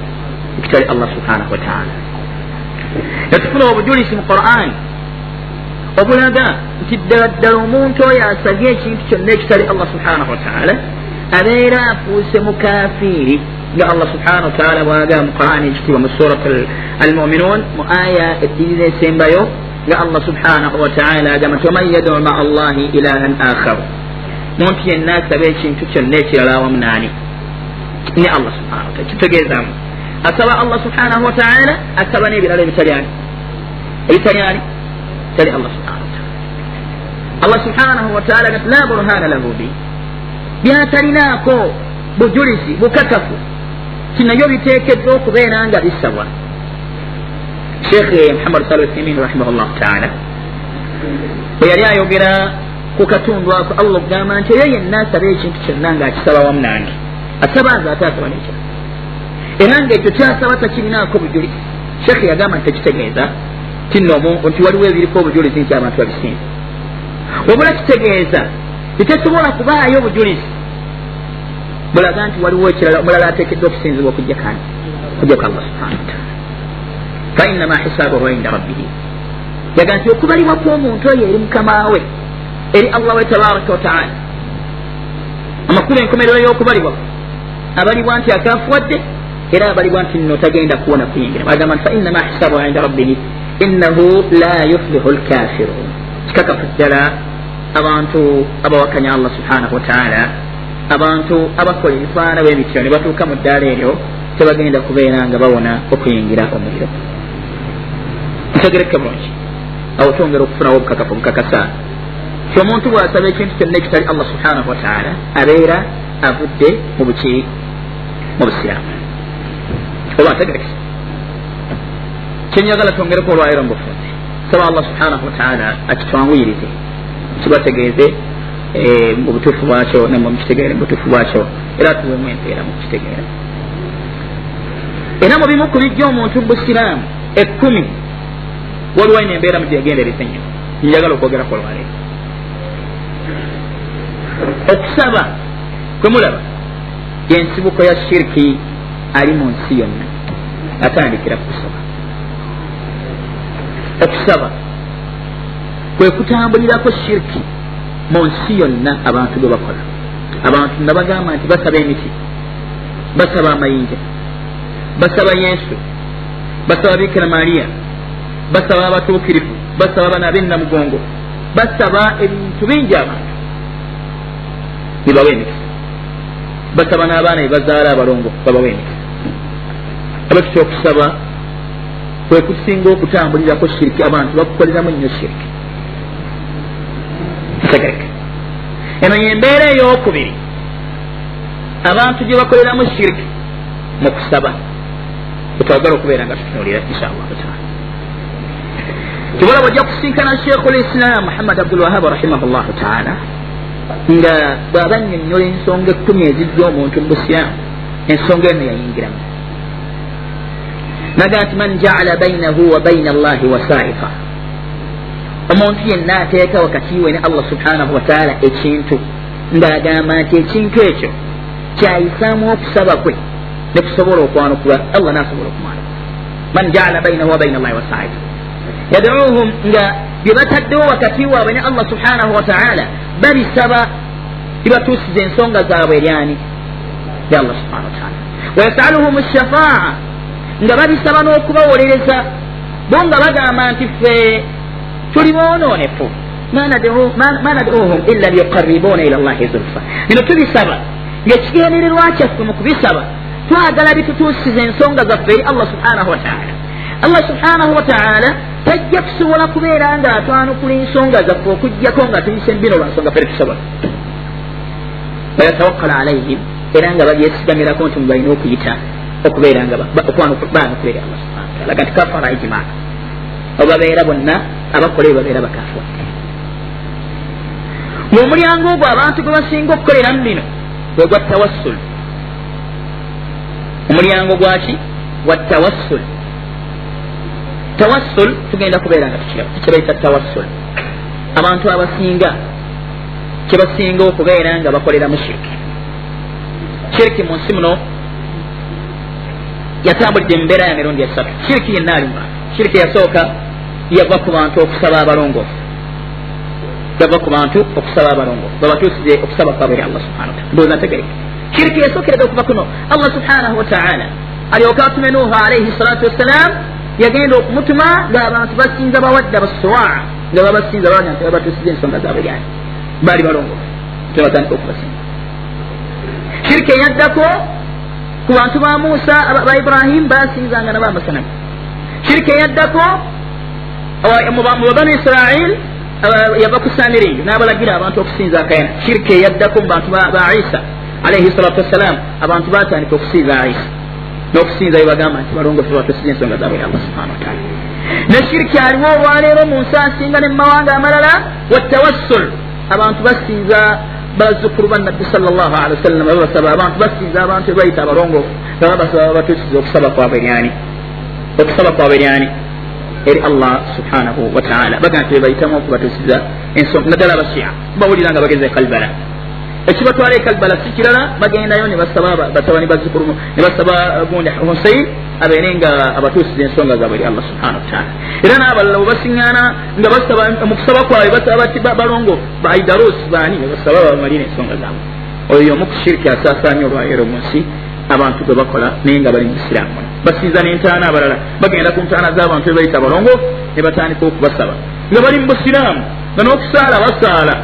ekitali allah subhanahu wataala netufuna obujulisi mu quran obulaga nti ddala ddala omuntu oyo asabye ekintu kyonna ekitali allah subhanahu wataala abeera afuuse mukafiiri nga allah subhanahu wataala bwaga mu quran ekitibwa mu surat almuminuun mu aya eddiriza esembayo nga allah subhanahu wataala agamba waman yadu maa allahi ilahan akharu muntu yenna asaba ekintu kyonna ekirala awamu naani ne allah subhanahu wataala kitegeezamu asaba allah subhanahu wataala asaba n'ebirala ebitali ani. Ebitali ani? Bitali allah subhanahu wataala allah subhanahu wataala gati la burhana lahu bi. Byatalinaako bujulisi bukakafu kinabyo biteekeddwa okubeera nga bisabwa. Sheekhe muhammad sal uthaimin rahimahu llahu taala. Bwe yali ayogera ku katundu ako allah okugamba nti eyo yenna asaba ekintu kyonna ngaakisaba wamu nange. Asaba nga ate asaba nekira era ngaekyo kyasaba takirinaako bujulisi sheekhe yagamba nti tekitegeeza. Tinnomu nti waliwo ebiriko obujulisi nti abantu babisinza wabula kitegeeza. Titesobola kubaayo bujulisi bulaga nti waliwo ekirala omulala ateekeddwa okusinzibwa okujja kani okujjaku allah subhanahu wataala fainama hisaabuhu inda rabbihi. Yaga nti okubalibwa kw'omuntu oyo eri mukamawe eri allah we tabaraka wataala amakulu enkomerero y'okubalibwa abalibwa nti akafuwadde era abalibwa nti nno tagenda kuwona kuyingira. Bagamba nti fainama hisaabuhu inda rabbihi innahu la yuflihu lkafirun kikakafu ddala abantu abawakanya allah subhanahu wataala abantu abakola ebifaana bwebityo ne batuuka mu ddaala eryo tebagenda kubeera nga bawona okuyingira omuliro. Ntegereke bulungi awo twongera okufunawo obukakafu obukakasa. Ti omuntu bw'asaba ekintu kyonna ekitali allah subhanahu wataala abeera avudde mu buki mu busiraamu. Oba ntegereke kyenyagala twongereko olwaliro mbufunze saba allah subhanahu wataala akitwanguyirize kibategeeze eh, mu butuufu bwakyo namwe mukitegeere mu butuufu bwakyo era tuwemu empeera mu kukitegeera era mu bimu ku bijja omuntu busiraamu ekkumi waliwo ino embeera mugyegendereze nnyo njagala okwogerako olwaleero okusaba kwemulaba yensibuko ya shiriki ali mu nsi yonna atandikira kusaba okusaba kwe kutambulirako shiriki mu nsi yonna abantu gwe bakola. Abantu nabagamba nti basaba emiti basaba amayinja basaba yesu basaba bikira mariya basaba abatuukirivu basaba bana abennamugongo basaba ebintu bingi abantu. Nibawa emikisa basaba n'abaana bebazaala abalongo babawa emikisa abakitya okusaba kwe kusinga okutambulirako shiriki abantu bakukoleramu nnyo shiriki tegereke eno yembeera eyokubiri abantu gye bakoleramu shiriki mu kusaba. Etwagala okubeera nga tutunulira inshallahu taala. Tubala bajja kusinkana sheikhu lislam muhammad abdulwahab rahimahullahu taala nga bw'aba nnyonnyola ensonga ekkumi ezijja omuntu mu busiramu ensonga eno yayingiramu. Naga nti man jaala bainahu wa baina allahi wasaifa omuntu yenna ateeka wakati we ne allah subhanahu wataala ekintu ng'agamba nti ekintu ekyo kyayisaamu okusaba kwe ne kusobola okwanukula allah nasobola okumwanukula man jaala bainahu wa baina allahi wasaifa yaduuhum nga bye bataddewo wakati waabwe ne allah subhanahu wataala babisaba bibatuusiza ensonga zaabwe eryani ly allah subhanahu wataala wayasaluhum shafaa nga babisaba n'okubawolereza bo nga bagamba nti ffe tuli boonoonefu ma naduuhum illa liyuqaribuuna ila llahi zulfa bino tubisaba ngaekigendererwa kyaffe mu kubisaba twagala bitutuusiza ensonga zaffe eri allah subhanahu wataala allah subhanahu wataala tajja kusobola kubeera nga atwanukula ensonga zaffe okugjako nga tuyise mbino lwansonga fere tusobola wayatawakkala alaihim era nga babyesigamirako nti mubalina okuyita okubeera nga banukulera allah subhana wataala gati kafara ijima obabeera bonna abakola ebabeera bakafu. Ngaomulyango ogwo abantu gwe basinga okukoleramu bino gwe gwa tawassul. Omulyango gwaki gwa tawassul. Tawassul tugenda kubeera nga tukiraba kyebayita tawassul. Abantu abasinga kyebasinga okubeera nga bakoleramu shiriki shiriki mu nsi muno yatambulidde mu mbeera ya mirundi esatu shiriki yenna alimu shiriki yasooka yava ku bantu okusaba abalongoofu yava ku bantu okusaba abalongoofu babatuusize okusaba kwabwe eri allah subhana wataala ndowooza ntegereke shiriki yasookereza okuva kuno allah subhanahu wataala alyoka atume nuuhu alaihi salatu wassalam yagenda okumutuma ngaabantu basinza bawadda basuwaa nga babasinza baga nti babatuusiza ensonga zaabwe lyani baali balongoofu tebatandika okubasinza shiriki eyaddako ku bantu ba musa ba ibrahimu basinzanga nabo amasanamu shiriki eyaddako mu babanu israil yava ku samiriyo n'abalagira abantu okusinza akayana shiriki eyaddako mu bantu ba isa. Alaihi salatu wassalaamu abantu batandika okusinza isa n'okusinza bebagamba nti balongofe batusiza ensonga zaabwe allah subhana wataala ne shiriki aliwo olwaleero mu nsi asinga ne mumawanga amalala watawassul abantu basinza bazukulu bannabbi salllah alihi wasallama babasaba abantu basinza abantu ebayita abalongoofu nga babasaba babatusiza okusaba kwabwe lyani okusaba kwabwe lyani eri allah subhanahu wataala baga nti bebayitamu okubatusiza ensonga. Naddala abashia bawulira nga bageze kalbala ekibatwala ekalbala si kirala bagendayo nebasaba batabani bazukulumu nebasaba gundi husein abeere nga abatuusiza ensonga zaabwe eri allah subhanahu wataala era n'abalala webasiŋŋaana nga basaba mu kusaba kwabwe basaba bati balongo baidarus baani? Nebasaba bamalira ensonga zaabwe. Oyo omu ku shiriki asaasaanya olwaleero mu nsi abantu gwe bakola naye nga bali mu busiraamu basinza n'entaana abalala bagenda ku ntaana z'abantu bebayita abalongo ne batandika okubasaba. Nga bali mu busiraamu nga n'okusaala basaala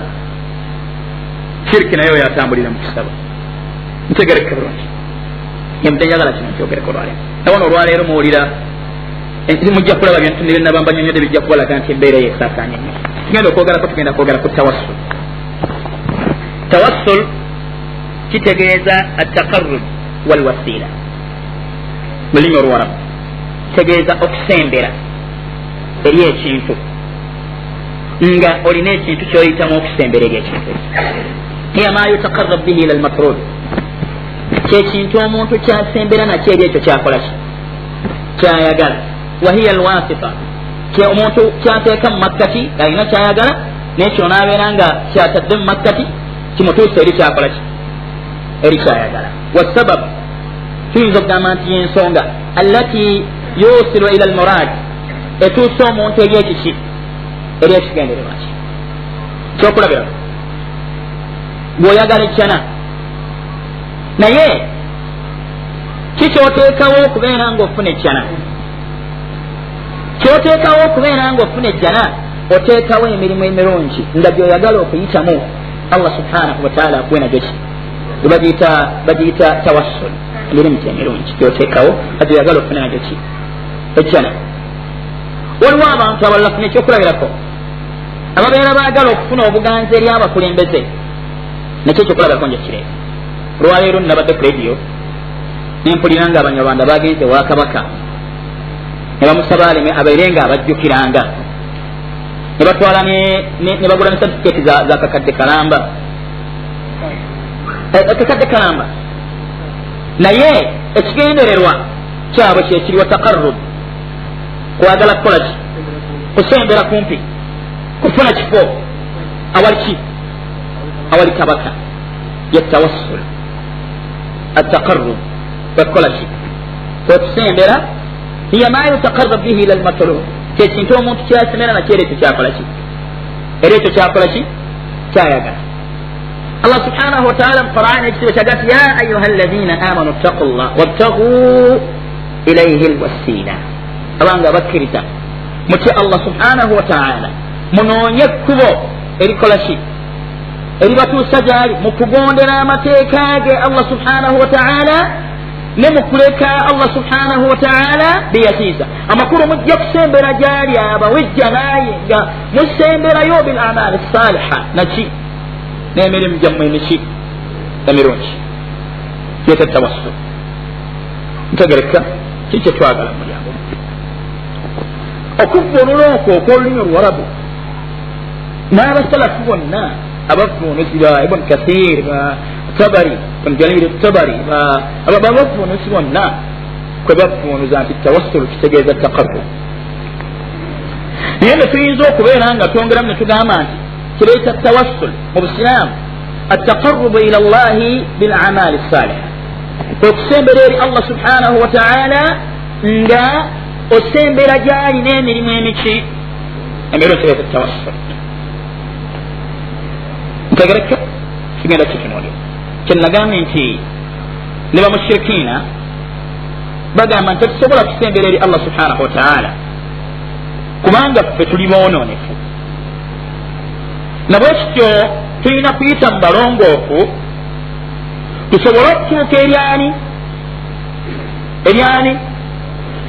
shiriki naye oyo atambulira mu kusaba ntegereke bulungi yemudde njagala kino nkyogereko olwaleero nawona olwaleero muwulira mujja kulaba bintu nebyenaba mbanyonyode bijja kubalaga nti embeera yo esaasaanye nnyo tugenda okwogerako tugenda kwogera ku tawassul tawassul kitegeeza ataqarrub walwasiila mulimi olwarabu kitegeeza okusembera eri ekintu nga olina ekintu kyoyitamu okusembera eri ekintu hiya ma yutakarab bihi ila lmakrub kyekintu omuntu kyasembera nakyo eri ekyo kyakolaki kyayagala wahiya alwasita omuntu kyateeka mu makkati alina kyayagala nekyo nabeera nga kyatadde mu makkati kimutuusa eri kyakolaki eri kyayagala wasababu tuyinza okugamba nti yensonga allati yusiru ila almurad etuusa omuntu eri ekiki eri ekigendererwa ki kyokulabira bw'oyagala ejjana naye kikyoteekawo okubeera nga ofuna ejjana kyoteekawo okubeera nga ofuna ejjana oteekawo emirimu emirungi nga gyoyagala okuyitamu? Allah subhanahu wataala akuwe nagyo ki? Bagiyita tawassul emirimu gye emirungi. Gyoteekawo nga gyoyagala ofuna nagyo ki? Ejjana waliwo abantu abalala funa ekyokulabirako? Ababeera baagala okufuna obuganza eri abakulembeze nakyo ekyokulabirako njekireeta olwaleero nabadde ku rediyo nempulira nga abanyarwanda bagenze wa kabaka. Ne bamusaba aleme abaire nga abajjukiranga. Ne batwala ne bagula ne satifiketi za kakadde kalamba. Eh, kakadde kalamba. Naye ekigendererwa kyabwe kyekiri wa takarrub. Kwagala kukola ki? Kusembera kumpi. Kufuna kifo. Awali ki awali kabaka yetawassul atakarrub kwekola ki kwekusembera hiya ma yutakarab bihi ila lmatlub kyekintu omuntu kyasemera nakyo era ekyo kyakola ki era ekyo kyakola ki kyayagala allah subhanahu wataala mu quran ekisibo kyaga ti ya ayuha alladina amanu ttaqu llah wabtagu ilaihi lwasiila abanga abakkiriza mutye allah subhanahu wataala munoonye ekkubo erikola ki eribatuusa gyali mu kugondera amateeka ge allah subhanahu wataala ne mukuleka allah subhanahu wataala beyatiisa amakulu mujja kusembera gyali abawejja naye nga musemberayo bilamaali saliha naki n'emirimu gyammwe emiki emirungi yeta tawassu ntegereka kikyetwagala mulyango okuvunula okwo okwolulimi oluwarabu n'abasalafu bonna abavunuzi ba ibn kathir ba tabari bn jarir tabari abavunuzi bonna kwe bavunuza nti tawassulu kitegeeza taqarrub naye ne tuyinza okubeera nga twongeramu ne tugamba nti kireeta tawassul mu busiraamu attaqarrubu ila llahi bilamali saliha okusembera eri allah subhanahu wataala nga osembera gyali n'emirimu emiki emirimu kireeta tawassul ntegereke kigenda kitunuulira kyenagambye nti ne bamushirikiina bagamba nti tetusobola kusembera eri allah subhanahu wataala kubanga ffe tuli boonoonefu nabwe kityo tulina kuyita mu balongoofu tusobole okutuuka eryani eryani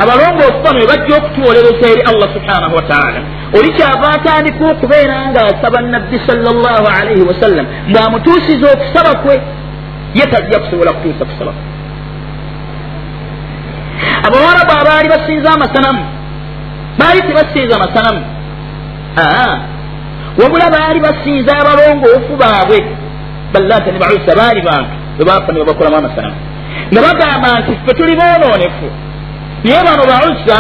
abalongoofu bano we bajja okutuwolereza eri allah subhanahu wataala oli kyava atandika okubeera ngaasaba nabbi salllah alaihi wasallam ng'amutuusiza okusaba kwe ye tajja kusobola kutuusa kusaba kwe. Abawarabu abaali basinza amasanamu baali tebasinza amasanamu. Wabula baali basinza abalongoofu baabwe ballata ne bausa baali bantu bwe bafa ne babakolamu amasanamu. Nga bagamba nti ffe tuli boonoonefu naye bano bausa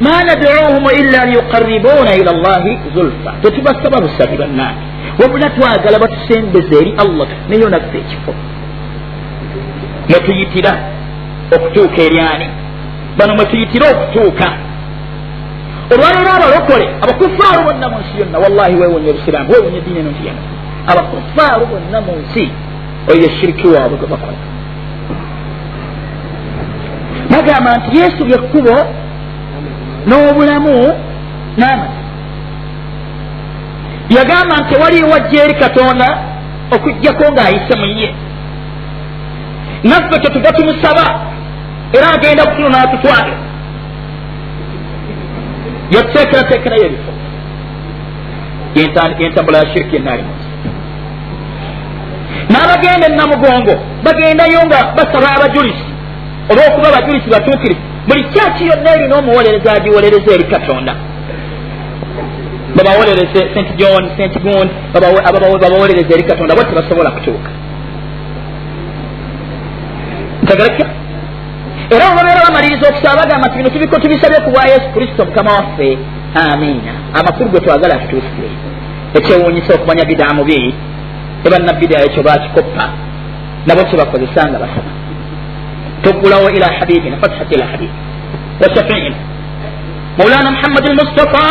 ma naduuhum illa liyuqaribuna ila llahi zulfa tetubasaba busabi bannange wabula twagala batusembeza eri allah nayo naffe ekifo mwetuyitira okutuuka eryani bano mwetuyitira okutuuka olwaleero abalokole abakufaaru bonna mu nsi yonna wallahi wewonye obusiraamu wewonye ediini eno ntiyana abakufaaru bonna mu nsi oyo eshiriki waabwe gwe bakola bagamba nti yesu byekkubo n'obulamu n'amazima yagamba nti tewaliwo wajja eri katonda okugjako ng'ayise mu ye. Naffe tetuga tumusaba era agenda kutuno n'atutwale yateekerateekerayo ebifo yentambula ya shiriki enaali munsi n'abagenda enamugongo bagendayo nga basaba abajulisi olwokuba abajulisi batuukirivu buli kyaki yonna erina omuwolereza agiwolereza eri katonda. Babawolereze st john st gund babawolereza eri katonda bo tebasobola kutuuka. Ntegerekya era obabeera bamaliriza okusaba bagamba nti bino tubiko tubisabye ku bwa yesu kristo mukama waffe. Amiina. Amakulu ge twagala atutuusire ekyewuunyisa okumanya bidaa mubi ebanna bidaa ekyo bakikoppa nabo kyebakozesa nga basaba toggulawo ila habibina fathati ila habib wa shafiina مولانا محمد المصطفى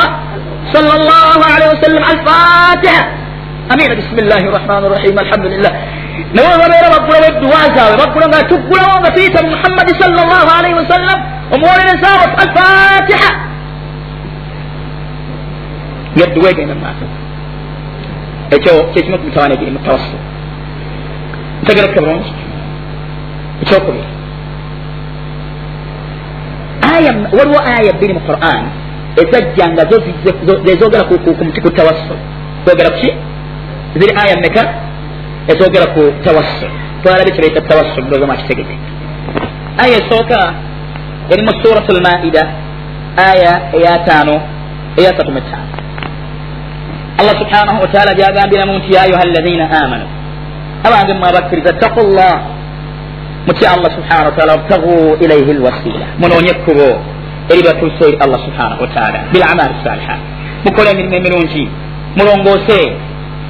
صلى الله عليه وسلم الفاتحة. أمين بسم الله الرحمن الرحيم الحمد لله. newebabera baggulawo edduwazaawe baggula nga tuggulawo nga tuyita mu muhammadi salllah alaihi wasallam omuwolerezaawo alfatiha ngaedduwa egenda mumaaso ekyo kyekimu ku mitawaana egiri mu tawasul ntegereka bulungi ekyokubiri waliwo aya bbiri mu quran ezajja nga zo zezogera ku tawassul zogera kuki ziri aya meka ezogera ku tawassul twalabe kibaita tawassul ndoza mwakitegete aya esooka eri mu surat lmaida aya eyataano eyasatu mu ttaano allah subhanahu wataala gyagambiramu nti ya ayuha alladhina amanu abange mwe abakkiriza ttaku llah mutya allah subhanahu wataala wabtagu ilaihi lwasila munoonye ekkubo eribatuusa eri allah subhanahu wataala bilamali saliha mukole emirimu emirungi mulongoose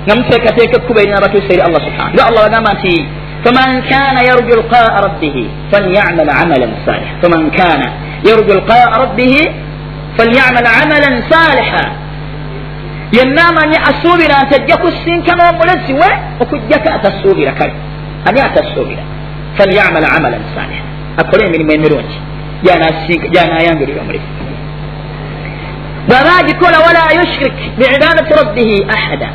nga muteekateeka ekkubo erinabatuusa eri allah subhana nga allah bagamba nti faman kana yarju lqaa rabbihi falyamal amalan saliha faman kana yarju lqaa rabbihi falyamal amalan saliha yenna amanyi asuubira nti ajja kusinkana omulezi we okugjako atasuubira kale ani atasuubira falyamal amalan saliha akole emirimu emirungi gyanayangirira omulezi bw'aba agikola wala yushrik biibadati rabbihi ahada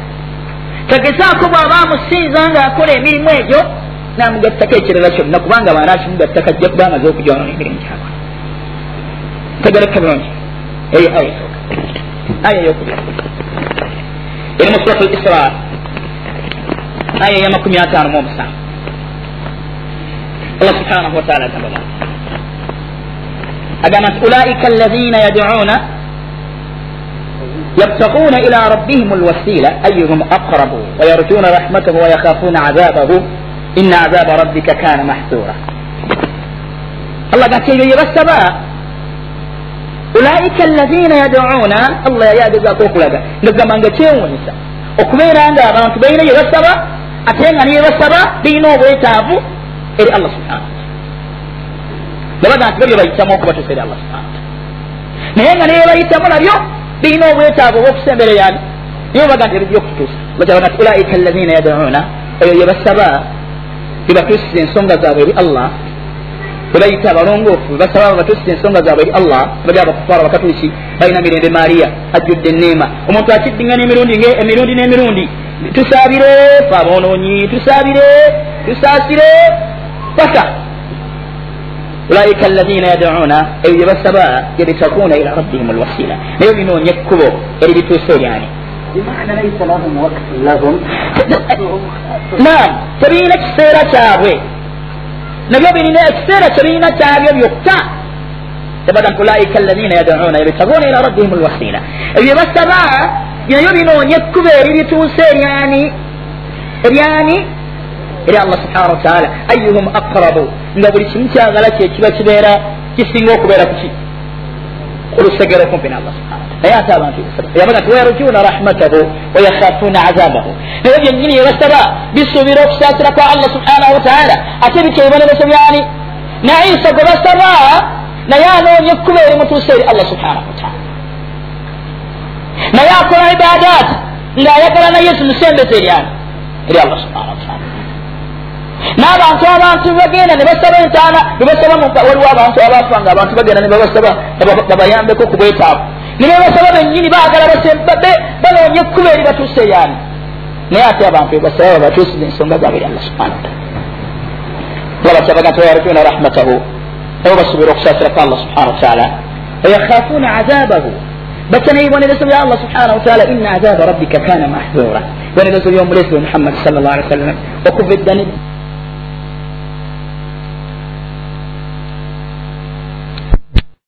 kagezaako bw'aba amusinza ng'akola emirimu egyo namugattako ekirala kyonna kubanga baana akimugattako ajja kuba amaze okujonona emirimu gyakola tegereka bulungi eyo aya esooka aya eyokubiri eri mu surat l isra aya eya makumi ataano mu omusanvu allah subhanahu wataala agamba agamba nti ulaika alladhina yaduuna يبتغون إلى ربهم الوسيلة أيهم أقرب ويرجون رحمته ويخافون عذابه إن عذاب ربك كان محذورا الله قال كيف يبسبا أولئك الذين يدعون الله يا جزا كوكولا نقول من قتيون نسا okubeera nga abantu balina bye basaba ate nga niye basaba birina obwetaavu eri allah subhana nabaga nti babyo bayitamu okubatuusa eri allah subhana naye nga niye bayitamu nabyo birina obwetaavu obwokusembera yani niye baga nti ebijja okututuusa baga nti ulaika allazina yaduuna eyo bye basaba bebatuusiza ensonga zaabwe eri allah bebayita abalongoofu bebasaba babatuusiza ensonga zaabwe eri allah bali abakufaara bakatuuki balina mirembe maariya ajjudde eneema omuntu akiddingana emirundi emirundi n'emirundi tusaabire fe aboonoonyi tusaabire tusaasire paka. Ulaika alladhina yaduuna ebyo bye basaba yabitakuuna ila rabbihim alwasila. Naye binoonya ekkubo eribituusa eryani naam tebirina kiseera kyabwe. Nabyo birina ekiseera kyebirina kyabyo byokka. Tebaga nti ulaika alladhina yaduuna yabitakuuna ila rabbihim alwasila. Ebyo bye basaba nabyo binoonya ekkubo eribituusa eryani eryani eri allah subhanahu wataala ayuhum aqrabu? Nga buli kimu kyagala kyekiba kibeera kisinga okubeera kuki kulusegero kumpi nallah subhana naye ate abantu yabaga nti wayarjuuna rahmatahu wayakhafuuna azabahu naye byennyini yebasaba bisuubira okusaasira kwa allah subhanahu wataala ate bityo ebibonereso byani ne isa gwe basaba naye anoonya ekkuba erimutuusa eri allah subhanahu wataala naye akola ibadat ng'ayagala naye zimusembeza eryani eri allah subhanahu wataala n'abantu abantu bagenda ne basaba entaana nebasaba waliwo abantu abafa nga abantu bagenda nebabasaba babayambeko ku bwetaavu ne bebasaba bennyini baagala banoonya ekkuba eri batuuse yani naye ate abantu ebasaba babatuusiza ensonga zaabwe allah subhana wataala babatyabaga nti wayarjuuna rahmatahu. Nabo basuubira okusaasirako allah subhana wataala wayakhafuuna azabahu batya neibonerezo bya allah subhanahu wataala inna azaba rabbika kana mahdura ibonerezo byomulezi we muhammadi sal llah alih wa sallam okuva edda nedda